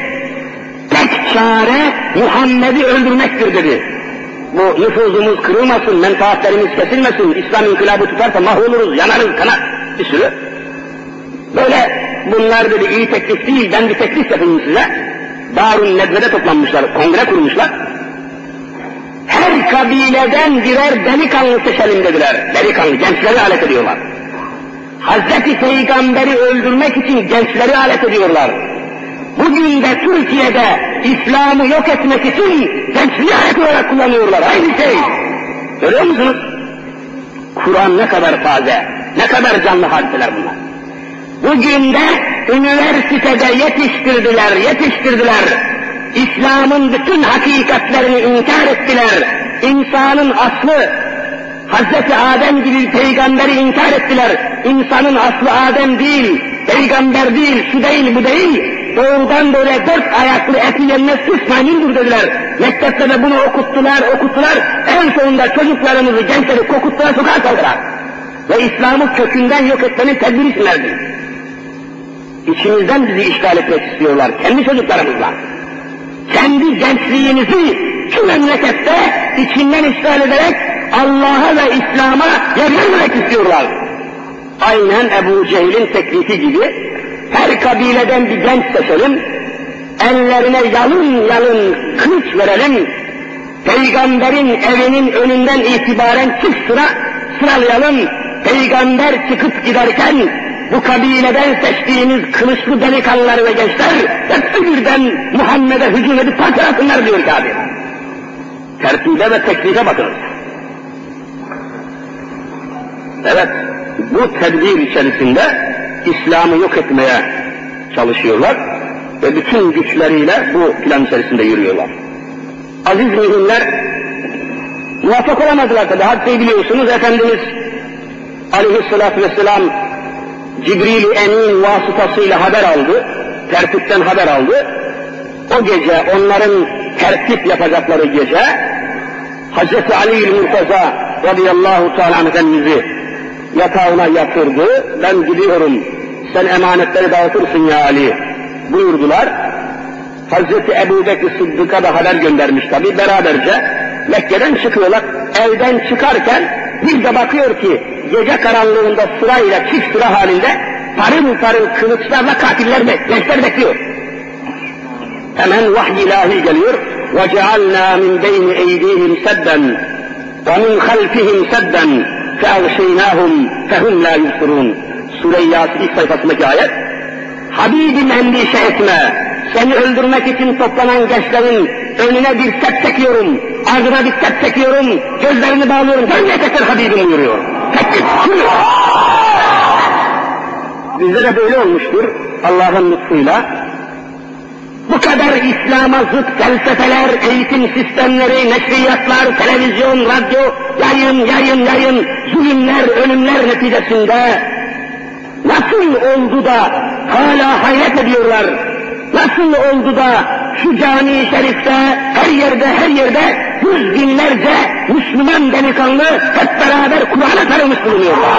tek çare Muhammed'i öldürmektir dedi. Bu nüfuzumuz kırılmasın, menfaatlerimiz kesilmesin, İslam inkılabı tutarsa mahvoluruz, yanarız, kanar. Bir sürü. Böyle bunlar dedi iyi teklif değil, ben bir teklif yapayım size. Darun Nedve'de toplanmışlar, kongre kurmuşlar. Her kabileden birer delikanlı seçelim dediler. Delikanlı, gençleri alet ediyorlar. Hazreti Peygamber'i öldürmek için gençleri alet ediyorlar. Bugün de Türkiye'de İslam'ı yok etmek için gençliği alet olarak kullanıyorlar. Aynı şey. Görüyor musunuz? Kur'an ne kadar taze, ne kadar canlı hadiseler bunlar. Bugün de üniversitede yetiştirdiler, yetiştirdiler. İslam'ın bütün hakikatlerini inkar ettiler. İnsanın aslı, Hazreti Adem gibi peygamberi inkar ettiler. İnsanın aslı Adem değil, peygamber değil, şu değil, bu değil. Doğudan böyle dört ayaklı eti yenmez süs maymundur dediler. Mektepte de bunu okuttular, okuttular. En sonunda çocuklarımızı, gençleri kokuttular, sokağa saldılar. Ve İslam'ı kökünden yok etmenin tedbiri verdi. İçimizden bizi işgal etmek istiyorlar, kendi çocuklarımızla. Kendi gençliğinizi şu memlekette içinden işgal ederek Allah'a ve İslam'a yer vermek istiyorlar. Aynen Ebu Cehil'in teklifi gibi her kabileden bir genç seçelim, ellerine yalın yalın kılıç verelim, peygamberin evinin önünden itibaren çift sıra sıralayalım, peygamber çıkıp giderken bu kabileden seçtiğiniz kılıçlı delikanlılar ve gençler hepsi birden Muhammed'e hücum edip parçalasınlar diyor Kabe. Tertibe ve teklife bakınız. Evet, bu tedbir içerisinde İslam'ı yok etmeye çalışıyorlar ve bütün güçleriyle bu plan içerisinde yürüyorlar. Aziz müminler, muvaffak olamadılar tabi, hadiseyi biliyorsunuz, Efendimiz aleyhissalatü vesselam Cibril Emin vasıtasıyla haber aldı, tertipten haber aldı. O gece onların tertip yapacakları gece Hz. Ali Murtaza radıyallahu teala Efendimiz'i yatağına yatırdı. Ben gidiyorum, sen emanetleri dağıtırsın ya Ali buyurdular. Hazreti Ebu Bekir Sıddık'a da haber göndermiş tabi beraberce. Mekke'den çıkıyorlar. Evden çıkarken bir de bakıyor ki gece karanlığında sırayla çift sıra halinde parıl parıl kılıçlarla katiller gençler bekliyor. Hemen vahiy ilahi geliyor. وَجَعَلْنَا مِنْ بَيْنِ اَيْدِيهِمْ سَدًّا وَمِنْ خَلْفِهِمْ سَدًّا فَاَغْشَيْنَاهُمْ فَهُمْ لَا يُبْصِرُونَ Sure-i Yasin ilk sayfasındaki ayet. Habibim endişe etme. Seni öldürmek için toplanan gençlerin önüne bir set çekiyorum. Ardına bir set çekiyorum. Gözlerini bağlıyorum. Dönmeyecekler Habibim buyuruyor. Teklif. Bizde de böyle olmuştur. Allah'ın lütfuyla. Bu kadar İslam'a zıt felsefeler, eğitim sistemleri, neşriyatlar, televizyon, radyo, yayın, yayın, yayın, zulümler, ölümler neticesinde nasıl oldu da hala hayret ediyorlar? Nasıl oldu da şu cami şerifte her yerde her yerde yüz binlerce Müslüman delikanlı hep beraber Kur'an'a sarılmış bulunuyorlar?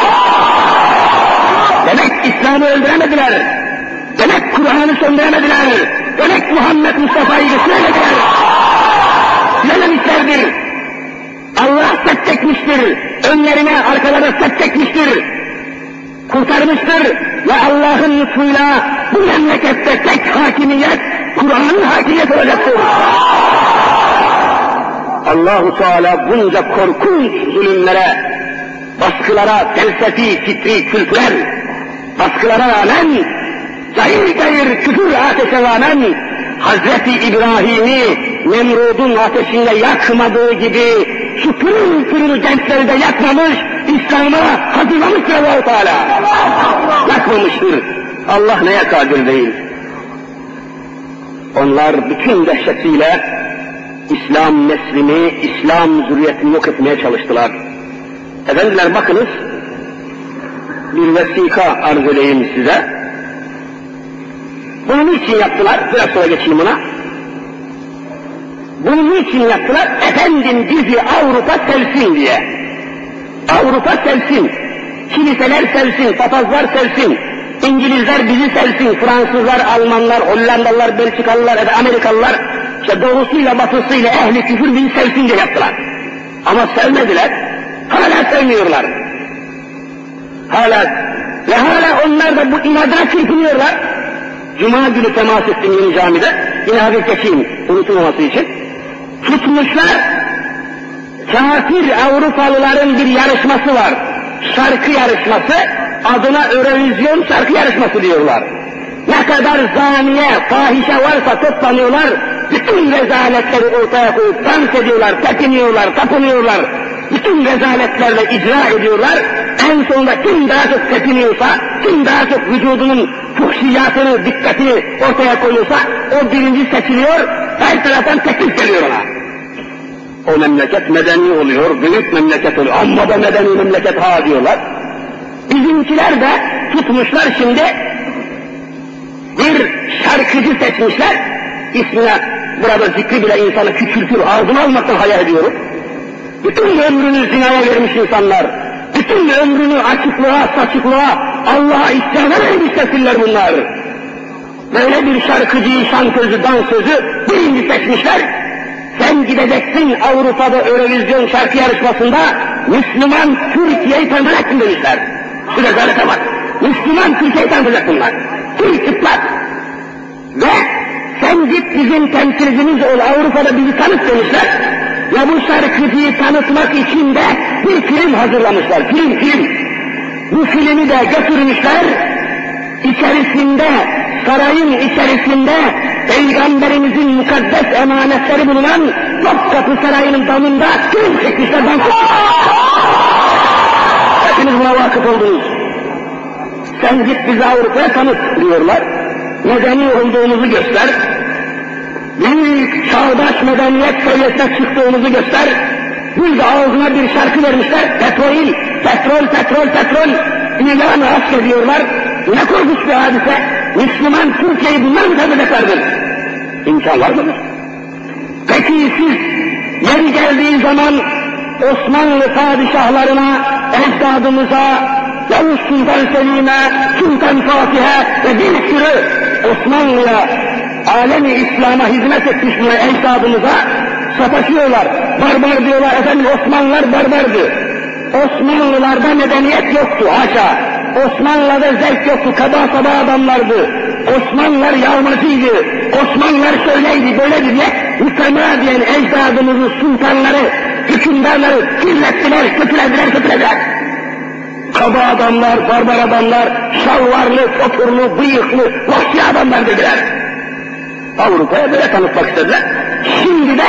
Demek İslam'ı öldüremediler. Demek Kur'an'ı söndüremediler. Demek Muhammed Mustafa'yı götüremediler. Dilememişlerdir. Allah set çekmiştir. Önlerine, arkalarına set çekmiştir. Kurtarmıştır. Ve Allah'ın lütfuyla bu memlekette tek hakimiyet, Kur'an'ın hakimiyeti olacaktır. Allahu Teala bunca korkunç zulümlere, baskılara, felsefi, fitri, kültürel baskılara rağmen Gayır gayır küfür ateşe rağmen Hazreti İbrahim'i Nemrud'un ateşinde yakmadığı gibi şu pırıl pırıl gençleri de yakmamış, İslam'a hazırlamıştır Allah-u Teala. Yakmamıştır. Allah neye kadir değil. Onlar bütün dehşetiyle İslam neslini, İslam zürriyetini yok etmeye çalıştılar. Efendiler bakınız, bir vesika arz edeyim size. Bunu niçin yaptılar? Biraz sonra geçeyim buna. Bunu niçin yaptılar? Efendim bizi Avrupa sevsin diye. Avrupa sevsin. Kiliseler sevsin, papazlar sevsin. İngilizler bizi sevsin, Fransızlar, Almanlar, Hollandalılar, Belçikalılar, Amerikalılar, işte doğusuyla batısıyla ehli küfür bizi sevsin diye yaptılar. Ama sevmediler, hala sevmiyorlar. Hala ve hala onlar da bu inadına çırpınıyorlar. Cuma günü temas ettim yeni camide, yine hafif geçeyim unutulmaması için. Tutmuşlar, kafir Avrupalıların bir yarışması var. Şarkı yarışması, adına Eurovision şarkı yarışması diyorlar. Ne kadar zaniye, fahişe varsa toplanıyorlar, bütün rezaletleri ortaya koyup dans ediyorlar, tepiniyorlar, tapınıyorlar, bütün rezaletlerle icra ediyorlar. En sonunda kim daha çok tepiniyorsa, kim daha çok vücudunun fuhşiyatını, dikkatini ortaya koyuyorsa, o birinci seçiliyor, her taraftan teklif geliyor ona. O memleket medeni oluyor, büyük memleket oluyor. Amma da medeni memleket ha diyorlar. Bizimkiler de tutmuşlar şimdi bir şarkıcı seçmişler. İsmine burada zikri bile insanı küçültür, ağzına almaktan hayal ediyorum. Bütün ömrünü zinaya vermiş insanlar, bütün ömrünü açıklığa, saçıklığa, Allah'a isyana vermiş nesiller bunlar. Böyle bir şarkıcıyı, şantözü, dansözü birinci seçmişler. Sen gideceksin Avrupa'da Eurovision şarkı yarışmasında Müslüman Türkiye'yi tanıtacaksın demişler. Şu rezalete bak. Müslüman Türkiye'yi tanıtacak bunlar. Türk çıplak. Ve sen git bizim temsilcimiz ol Avrupa'da bizi tanıt demişler. Ve bu şarkıcıyı tanıtmak için de bir film hazırlamışlar. Film, film. Bu filmi de götürmüşler. İçerisinde, sarayın içerisinde Peygamberimizin mukaddes emanetleri bulunan Topkapı Sarayı'nın damında film çekmişler. Hepiniz buna vakıf oldunuz. Sen git bizi Avrupa'ya tanıt diyorlar. Medeni olduğumuzu göster. Büyük çağdaş medeniyet seviyesine çıktığımızı göster. Bir de ağzına bir şarkı vermişler. Petrol, petrol, petrol, petrol. İlanı aşk ediyorlar. Ne korkunç bir hadise. Müslüman Türkiye'yi bunlar mı tanıyacaklardır? İmkan var mıdır? Peki siz yeri geldiği zaman Osmanlı padişahlarına, ecdadımıza, Yavuz Sultan Selim'e, Sultan Fatih'e ve bir sürü Osmanlı'ya, alemi İslam'a hizmet etmiş bu ecdadımıza sataşıyorlar. Barbar diyorlar, efendim Osmanlılar barbardı. Osmanlılarda medeniyet yoktu, haşa. Osmanlı'da zevk yoktu, kaba saba adamlardı. Osmanlılar yağmacıydı, Osmanlılar şöyleydi, böyleydi diye mütemadiyen ecdadımızı, sultanları, hükümdarları kirlettiler, kötülediler, kötülediler. Kaba adamlar, barbar adamlar, şalvarlı, soturlu, bıyıklı, vahşi adamlar dediler. Avrupa'ya böyle tanıtmak istediler. Şimdi de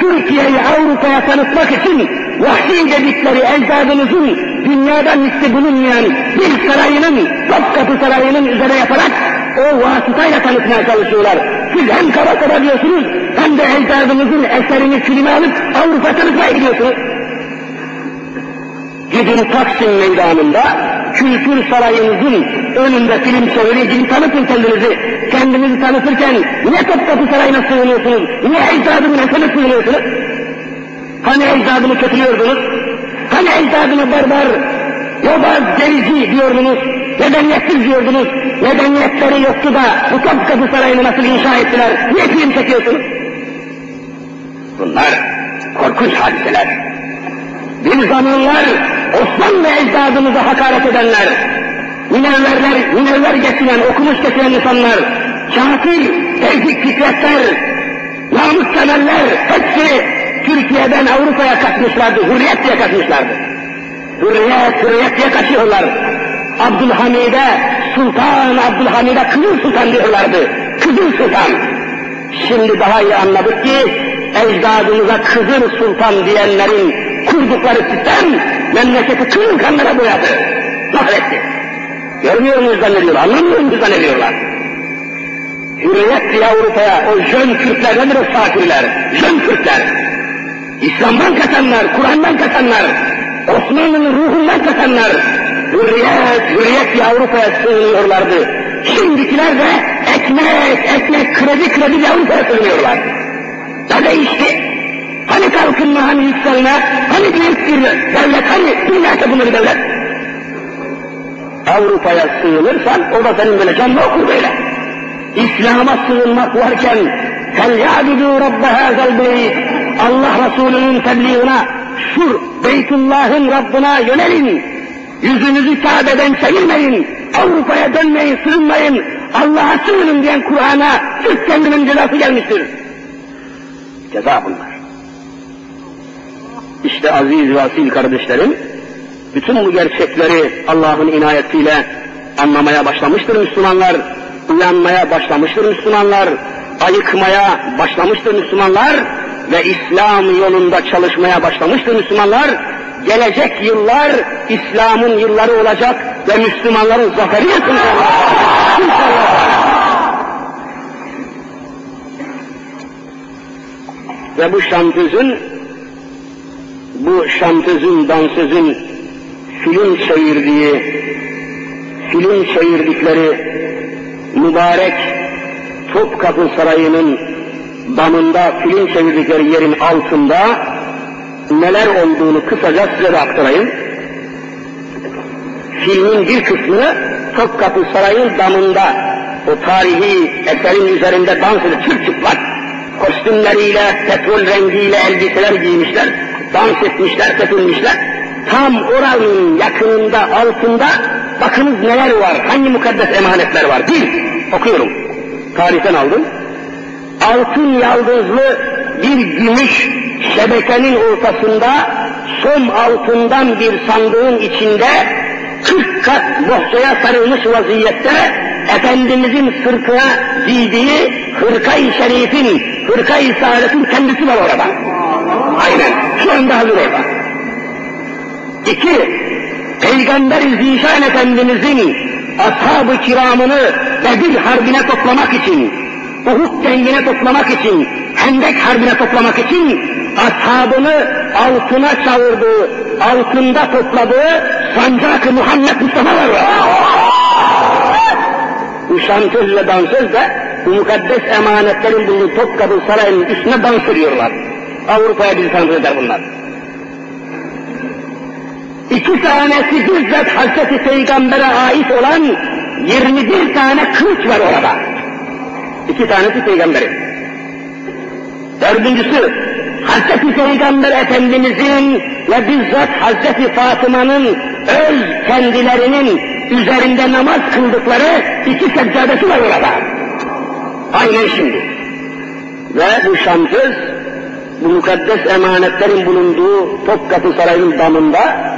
Türkiye'yi Avrupa'ya tanıtmak için vahşi dedikleri ecdadımızın dünyada misli bulunmayan bir sarayının, Topkapı Sarayı'nın üzerine yaparak o vasıtayla tanıtmaya çalışıyorlar. Siz hem kaba kaba diyorsunuz hem de ecdadımızın eserini filme alıp Avrupa tanıtmaya gidiyorsunuz. Gidin Taksim meydanında kültür sarayınızın önünde film çeviri gibi tanıtın kendinizi. Kendinizi tanıtırken niye Topkapı Sarayı'na sığınıyorsunuz? Niye ecdadımın eserine sığınıyorsunuz? Hani ecdadımı kötülüyordunuz? Hani ecdadımı barbar, yobaz, delici diyordunuz? Medeniyetsiz diyordunuz? Medeniyetleri yoktu da bu Topkapı Sarayı'nı nasıl inşa ettiler? Niye film çekiyorsunuz? Bunlar korkunç hadiseler. Bir zamanlar Osmanlı ecdadımıza hakaret edenler, münevverler, münevver getiren, okumuş getiren insanlar, kafir, tevzik fikretler, namus severler, hepsi Türkiye'den Avrupa'ya kaçmışlardı, hürriyet diye kaçmışlardı. Hürriyet, hürriyet diye kaçıyorlar. Abdülhamid'e, Sultan Abdülhamid'e Kızıl Sultan diyorlardı. Kızıl Sultan. Şimdi daha iyi anladık ki, ecdadımıza Kızıl Sultan diyenlerin kurdukları sistem, memleketi kızıl kanlara boyadı. Mahvetti. Görmüyor muyuz zannediyorlar, anlamıyor muyuz zannediyorlar. Hürriyet diye Avrupa'ya, o jön Türkler nedir o fakirler? Jön Türkler. İslam'dan kaçanlar, Kur'an'dan kaçanlar, Osmanlı'nın ruhundan kaçanlar, hürriyet, hürriyet diye Avrupa'ya sığınıyorlardı. Şimdikiler de ekmek, ekmek, kredi, kredi diye Avrupa'ya sığınıyorlar. Ne değişti? Hani kalkınma, hani yükselme, hani büyük bir devlet, hani dünyada bunları devlet? Avrupa'ya sığınırsan o da senin böyle canlı okur böyle. İslam'a sığınmak varken فَلْيَعْبُدُوا رَبَّ هَذَا الْبَيْتِ Allah Resulü'nün tebliğine şu Beytullah'ın Rabbına yönelin. Yüzünüzü Kabe'den çevirmeyin. Avrupa'ya dönmeyin, sığınmayın. Allah'a sığının diyen Kur'an'a sırf kendinin cezası gelmiştir. Ceza bunlar. İşte aziz ve asil kardeşlerim, bütün bu gerçekleri Allah'ın inayetiyle anlamaya başlamıştır Müslümanlar, uyanmaya başlamıştır Müslümanlar, ayıkmaya başlamıştır Müslümanlar ve İslam yolunda çalışmaya başlamıştır Müslümanlar. Gelecek yıllar İslam'ın yılları olacak ve Müslümanların zaferi. Ve bu şantözün, bu şantözün, dansözün film çevirdiği, film çevirdikleri mübarek Topkapı Sarayı'nın damında film çevirdikleri yerin altında neler olduğunu kısaca size de aktarayım. Filmin bir kısmını Topkapı Sarayı'nın damında o tarihi eserin üzerinde dans edip çıplak kostümleriyle, petrol rengiyle elbiseler giymişler, dans etmişler, tepinmişler. Tam oranın yakınında, altında bakınız neler var, hangi mukaddes emanetler var. Bir, okuyorum, tarihten aldım. Altın yaldızlı bir gümüş şebekenin ortasında som altından bir sandığın içinde 40 kat bohçaya sarılmış vaziyette Efendimizin sırtına giydiği hırka-i şerifin, hırka-i saadetin kendisi var orada. Aynen, şu anda hazır orada. İki, Peygamber-i Zişan Efendimizin ashab-ı kiramını Bedir Harbi'ne toplamak için, Uhud dengine toplamak için, Hendek Harbi'ne toplamak için ashabını altına çağırdığı, altında topladığı sancak Muhammed Mustafa var. Bu şantözle dansöz de bu mukaddes emanetlerin bulunduğu Topkapı Sarayı'nın üstüne dans ediyorlar. Avrupa'ya bizi eder bunlar. İki tanesi bizzat Hazreti Peygamber'e ait olan 21 tane kılıç var orada. İki tanesi Peygamber'in. Dördüncüsü Hazreti Peygamber Efendimizin ve bizzat Hazreti Fatıma'nın öz kendilerinin üzerinde namaz kıldıkları iki seccadesi var orada. Aynen şimdi. Ve bu şamsız, bu mukaddes emanetlerin bulunduğu Topkapı Sarayı'nın damında,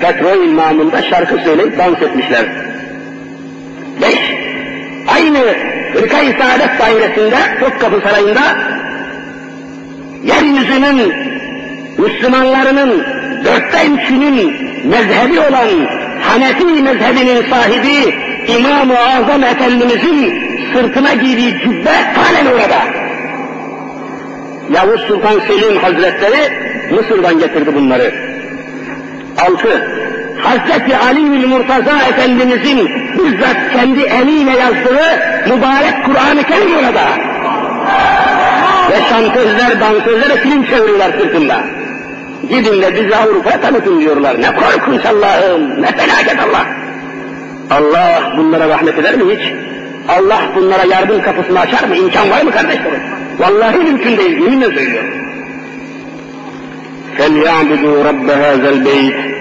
petrol imamında şarkı söyleyip dans etmişler. Beş, aynı Hırka-i Saadet dairesinde, Topkapı Sarayı'nda, yeryüzünün Müslümanlarının dörtte üçünün mezhebi olan Hanefi mezhebinin sahibi İmam-ı Azam Efendimizin sırtına giydiği cübbe halen orada. Yavuz Sultan Selim Hazretleri Mısır'dan getirdi bunları. Altı, Hazreti Ali Murtaza Efendimizin bizzat kendi eliyle yazdığı mübarek Kur'an-ı Kerim orada. Ve şantözler, dansözler film çeviriyorlar sırtında. Gidin de bizi Avrupa'ya tanıtın diyorlar. Ne korkunç Allah'ım, ne felaket Allah. Allah bunlara rahmet eder mi hiç? Allah bunlara yardım kapısını açar mı? İmkan var mı kardeşlerim? Vallahi mümkün değil, yeminle söylüyorum. فَلْيَعْبُدُوا رَبَّ هَذَا الْبَيْتِ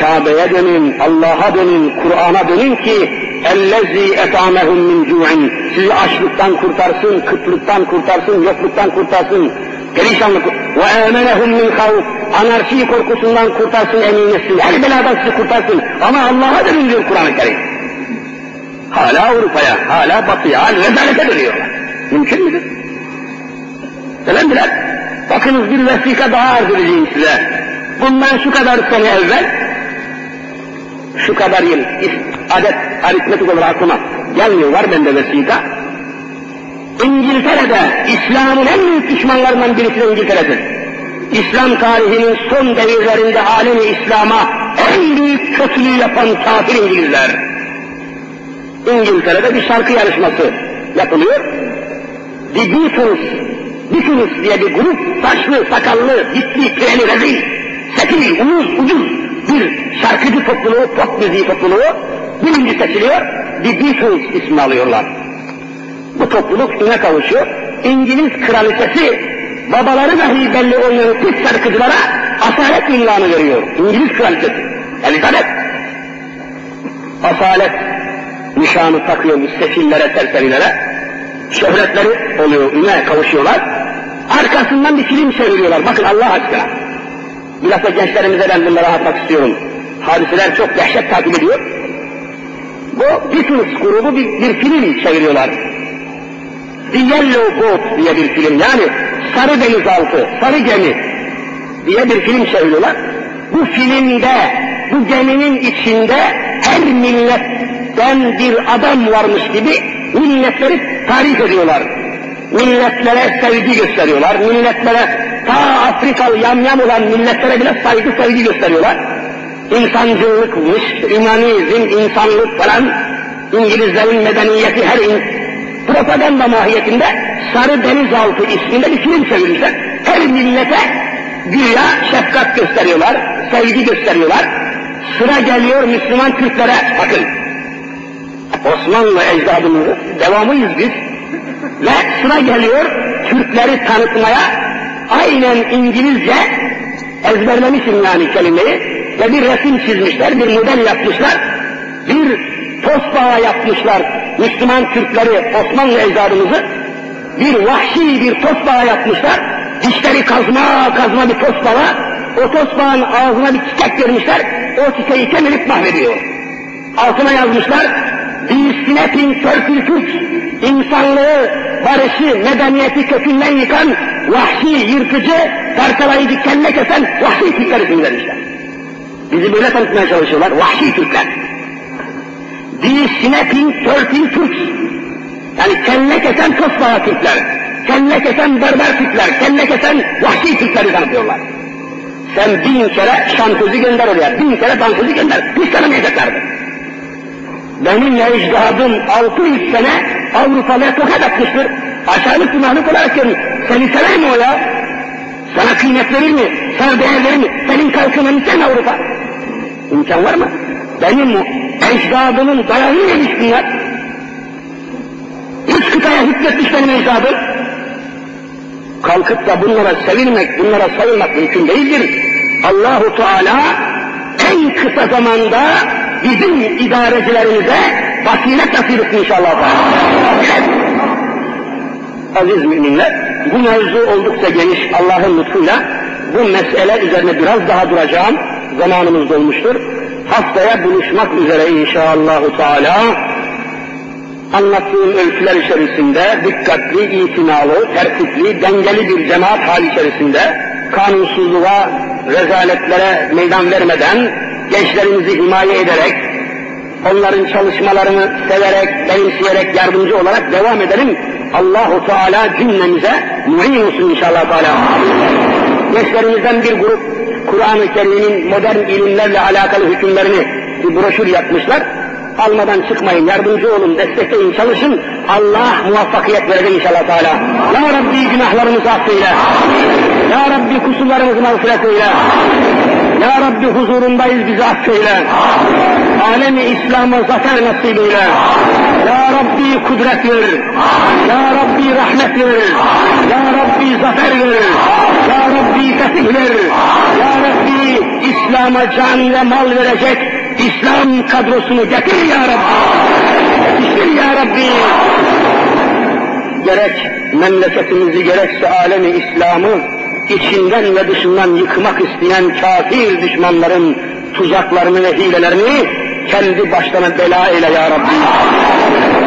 Kabe'ye dönün, Allah'a dönün, Kur'an'a dönün ki اَلَّذ۪ي اَتَعْمَهُمْ مِنْ جُوعٍ Sizi açlıktan kurtarsın, kıtlıktan kurtarsın, yokluktan kurtarsın, perişanlık ve emenehum min havf anarşi korkusundan kurtarsın emin etsin. Her beladan sizi kurtarsın. Ama Allah'a dönün diyor Kur'an-ı Kerim. Hala Avrupa'ya, hala Batı'ya, hala rezalete dönüyorlar. Mümkün müdür? Efendiler, bakınız bir vesika daha arz edeceğim size. Bundan şu kadar sene evvel, şu kadar yıl, adet aritmetik olarak aklıma gelmiyor, var bende vesika. İngiltere'de İslam'ın en büyük düşmanlarından birisi de İngiltere'dir. İslam tarihinin son devirlerinde alemi İslam'a en büyük kötülüğü yapan kafir İngilizler. İngiltere'de bir şarkı yarışması yapılıyor. The Beatles Bitunus diye bir grup, saçlı, sakallı, bitli, pireli, rezil, sefil, uyuz, ucuz bir şarkıcı topluluğu, pop müziği topluluğu birinci seçiliyor, bir Beatles ismi alıyorlar. Bu topluluk üne kavuşuyor. İngiliz kraliçesi babaları dahi belli olmayan Türk şarkıcılara asalet ünvanı veriyor. İngiliz kraliçesi. Elizabeth. Asalet nişanı takıyormuş sefillere, serserilere. Şöhretleri oluyor, üne kavuşuyorlar. Arkasından bir film çeviriyorlar. Bakın Allah aşkına. Bilhassa gençlerimize ben bunları anlatmak istiyorum. Hadiseler çok dehşet takip ediyor. Bu Beatles grubu bir, bir film çeviriyorlar. The Yellow Boat diye bir film yani Sarı Denizaltı, Sarı Gemi diye bir film çeviriyorlar. Bu filmde, bu geminin içinde her milletten bir adam varmış gibi milletleri tarif ediyorlar. Milletlere sevgi gösteriyorlar. Milletlere ta Afrikalı yamyam olan milletlere bile saygı sevgi gösteriyorlar. İnsancılıkmış, ümanizm, insanlık falan, İngilizlerin medeniyeti her in, propaganda mahiyetinde Sarı Denizaltı isminde bir film çevirmişler. Her millete güya şefkat gösteriyorlar, sevgi gösteriyorlar. Sıra geliyor Müslüman Türklere, bakın. Osmanlı ecdadımızı, devamıyız biz. Ve sıra geliyor Türkleri tanıtmaya, aynen İngilizce ezberlemişim yani kelimeyi ve bir resim çizmişler, bir model yapmışlar, bir tosbağa yapmışlar Müslüman Türkleri, Osmanlı ecdadımızı bir vahşi bir tosbağa yapmışlar. Dişleri kazma kazma bir tosbağa. O tosbağın ağzına bir çiçek vermişler. O çiçeği kemirip mahvediyor. Altına yazmışlar. Törpül Türk, insanlığı, barışı, medeniyeti kökünden yıkan, vahşi, yırtıcı, parçalayıcı, kelle kesen vahşi Türkler ismi vermişler. Bizi böyle tanıtmaya çalışıyorlar, vahşi Türkler. Bir sinetin törpül Türk, yani kelle kesen tosbağa Türkler, kelle kesen berber Türkler, kelle kesen vahşi Türkleri tanıtıyorlar. Sen bin kere şantözü gönder oraya, bin kere dansözü gönder, hiç tanımayacaklardı. Benim ecdadım 600 sene Avrupalıya tokat atmıştır. Aşağılık günahlık olarak görür. Seni sever mi o ya? Sana kıymet verir mi? Sana değer verir mi? Senin kalkınını sen Avrupa. İmkan var mı? Benim ecdadımın dayağını yemiş bunlar. Üç kıtaya hükmetmiş benim ecdadım. Kalkıp da bunlara sevilmek, bunlara sayılmak mümkün değildir. Allahu Teala en kısa zamanda bizim idarecilerimize basiret nasip etsin inşallah. Aziz müminler, bu mevzu oldukça geniş Allah'ın lütfuyla bu mesele üzerine biraz daha duracağım. Zamanımız dolmuştur. Haftaya buluşmak üzere inşallahü teala anlattığım öyküler içerisinde dikkatli, itinalı, tertipli, dengeli bir cemaat hali içerisinde kanunsuzluğa, rezaletlere meydan vermeden gençlerimizi himaye ederek, onların çalışmalarını severek, benimseyerek, yardımcı olarak devam edelim. Allahu Teala cümlemize muhin olsun inşallah Teala. Gençlerimizden bir grup Kur'an-ı Kerim'in modern ilimlerle alakalı hükümlerini bir broşür yapmışlar. Almadan çıkmayın, yardımcı olun, destekleyin, çalışın. Allah muvaffakiyet verecek inşallah Teala. Ya Rabbi günahlarımızı affeyle. Ya Rabbi kusurlarımızı mağfiret eyle. Ya Rabbi huzurundayız bizi affeyle. Alemi İslam'a zafer nasip eyle. Ya Rabbi kudret ver. Ya Rabbi rahmet ver. Ya Rabbi zafer ver. Ya Rabbi fetih ver. Ya Rabbi İslam'a can ve mal verecek İslam kadrosunu getir ya Rabbi. Getir ya Rabbi. Gerek memleketimizi gerekse alemi İslam'ı içinden ve dışından yıkmak isteyen kafir düşmanların tuzaklarını ve hilelerini kendi başlarına bela eyle ya Rabbi.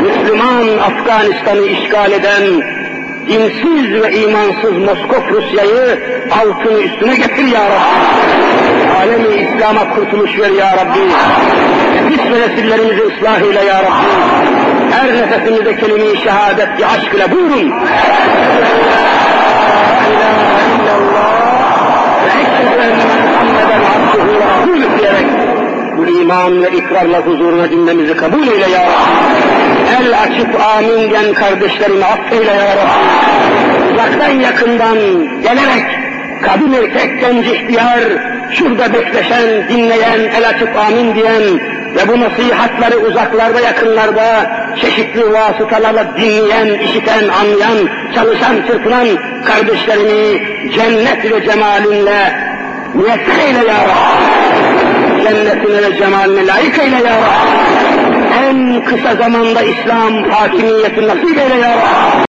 Müslüman Afganistan'ı işgal eden dinsiz ve imansız Moskov Rusya'yı altını üstüne getir ya Rabbi. Alemi İslam'a kurtuluş ver ya Rabbi. Nefis ve nesillerimizi ıslah eyle ya Rabbi. Her nefesimizde kelime-i şehadet aşk ile buyurun. Diyerek bu iman ve ikrarla huzuruna cümlemizi kabul eyle ya Rabbi. El açıp amin diyen kardeşlerimi affeyle ya Rabbi. uzaktan yakından gelerek kadın erkek genç ihtiyar, şurada bekleşen, dinleyen, el açıp amin diyen ve bu nasihatları uzaklarda yakınlarda çeşitli vasıtalarla dinleyen, işiten, anlayan, çalışan, çırpınan kardeşlerimi cennet ve cemalinle müyesser eyle ya Rabbi. Cennetine ve cemaline layık eyle ya Rabbi. En kısa zamanda İslam hakimiyeti nasip eyle ya Rabbi.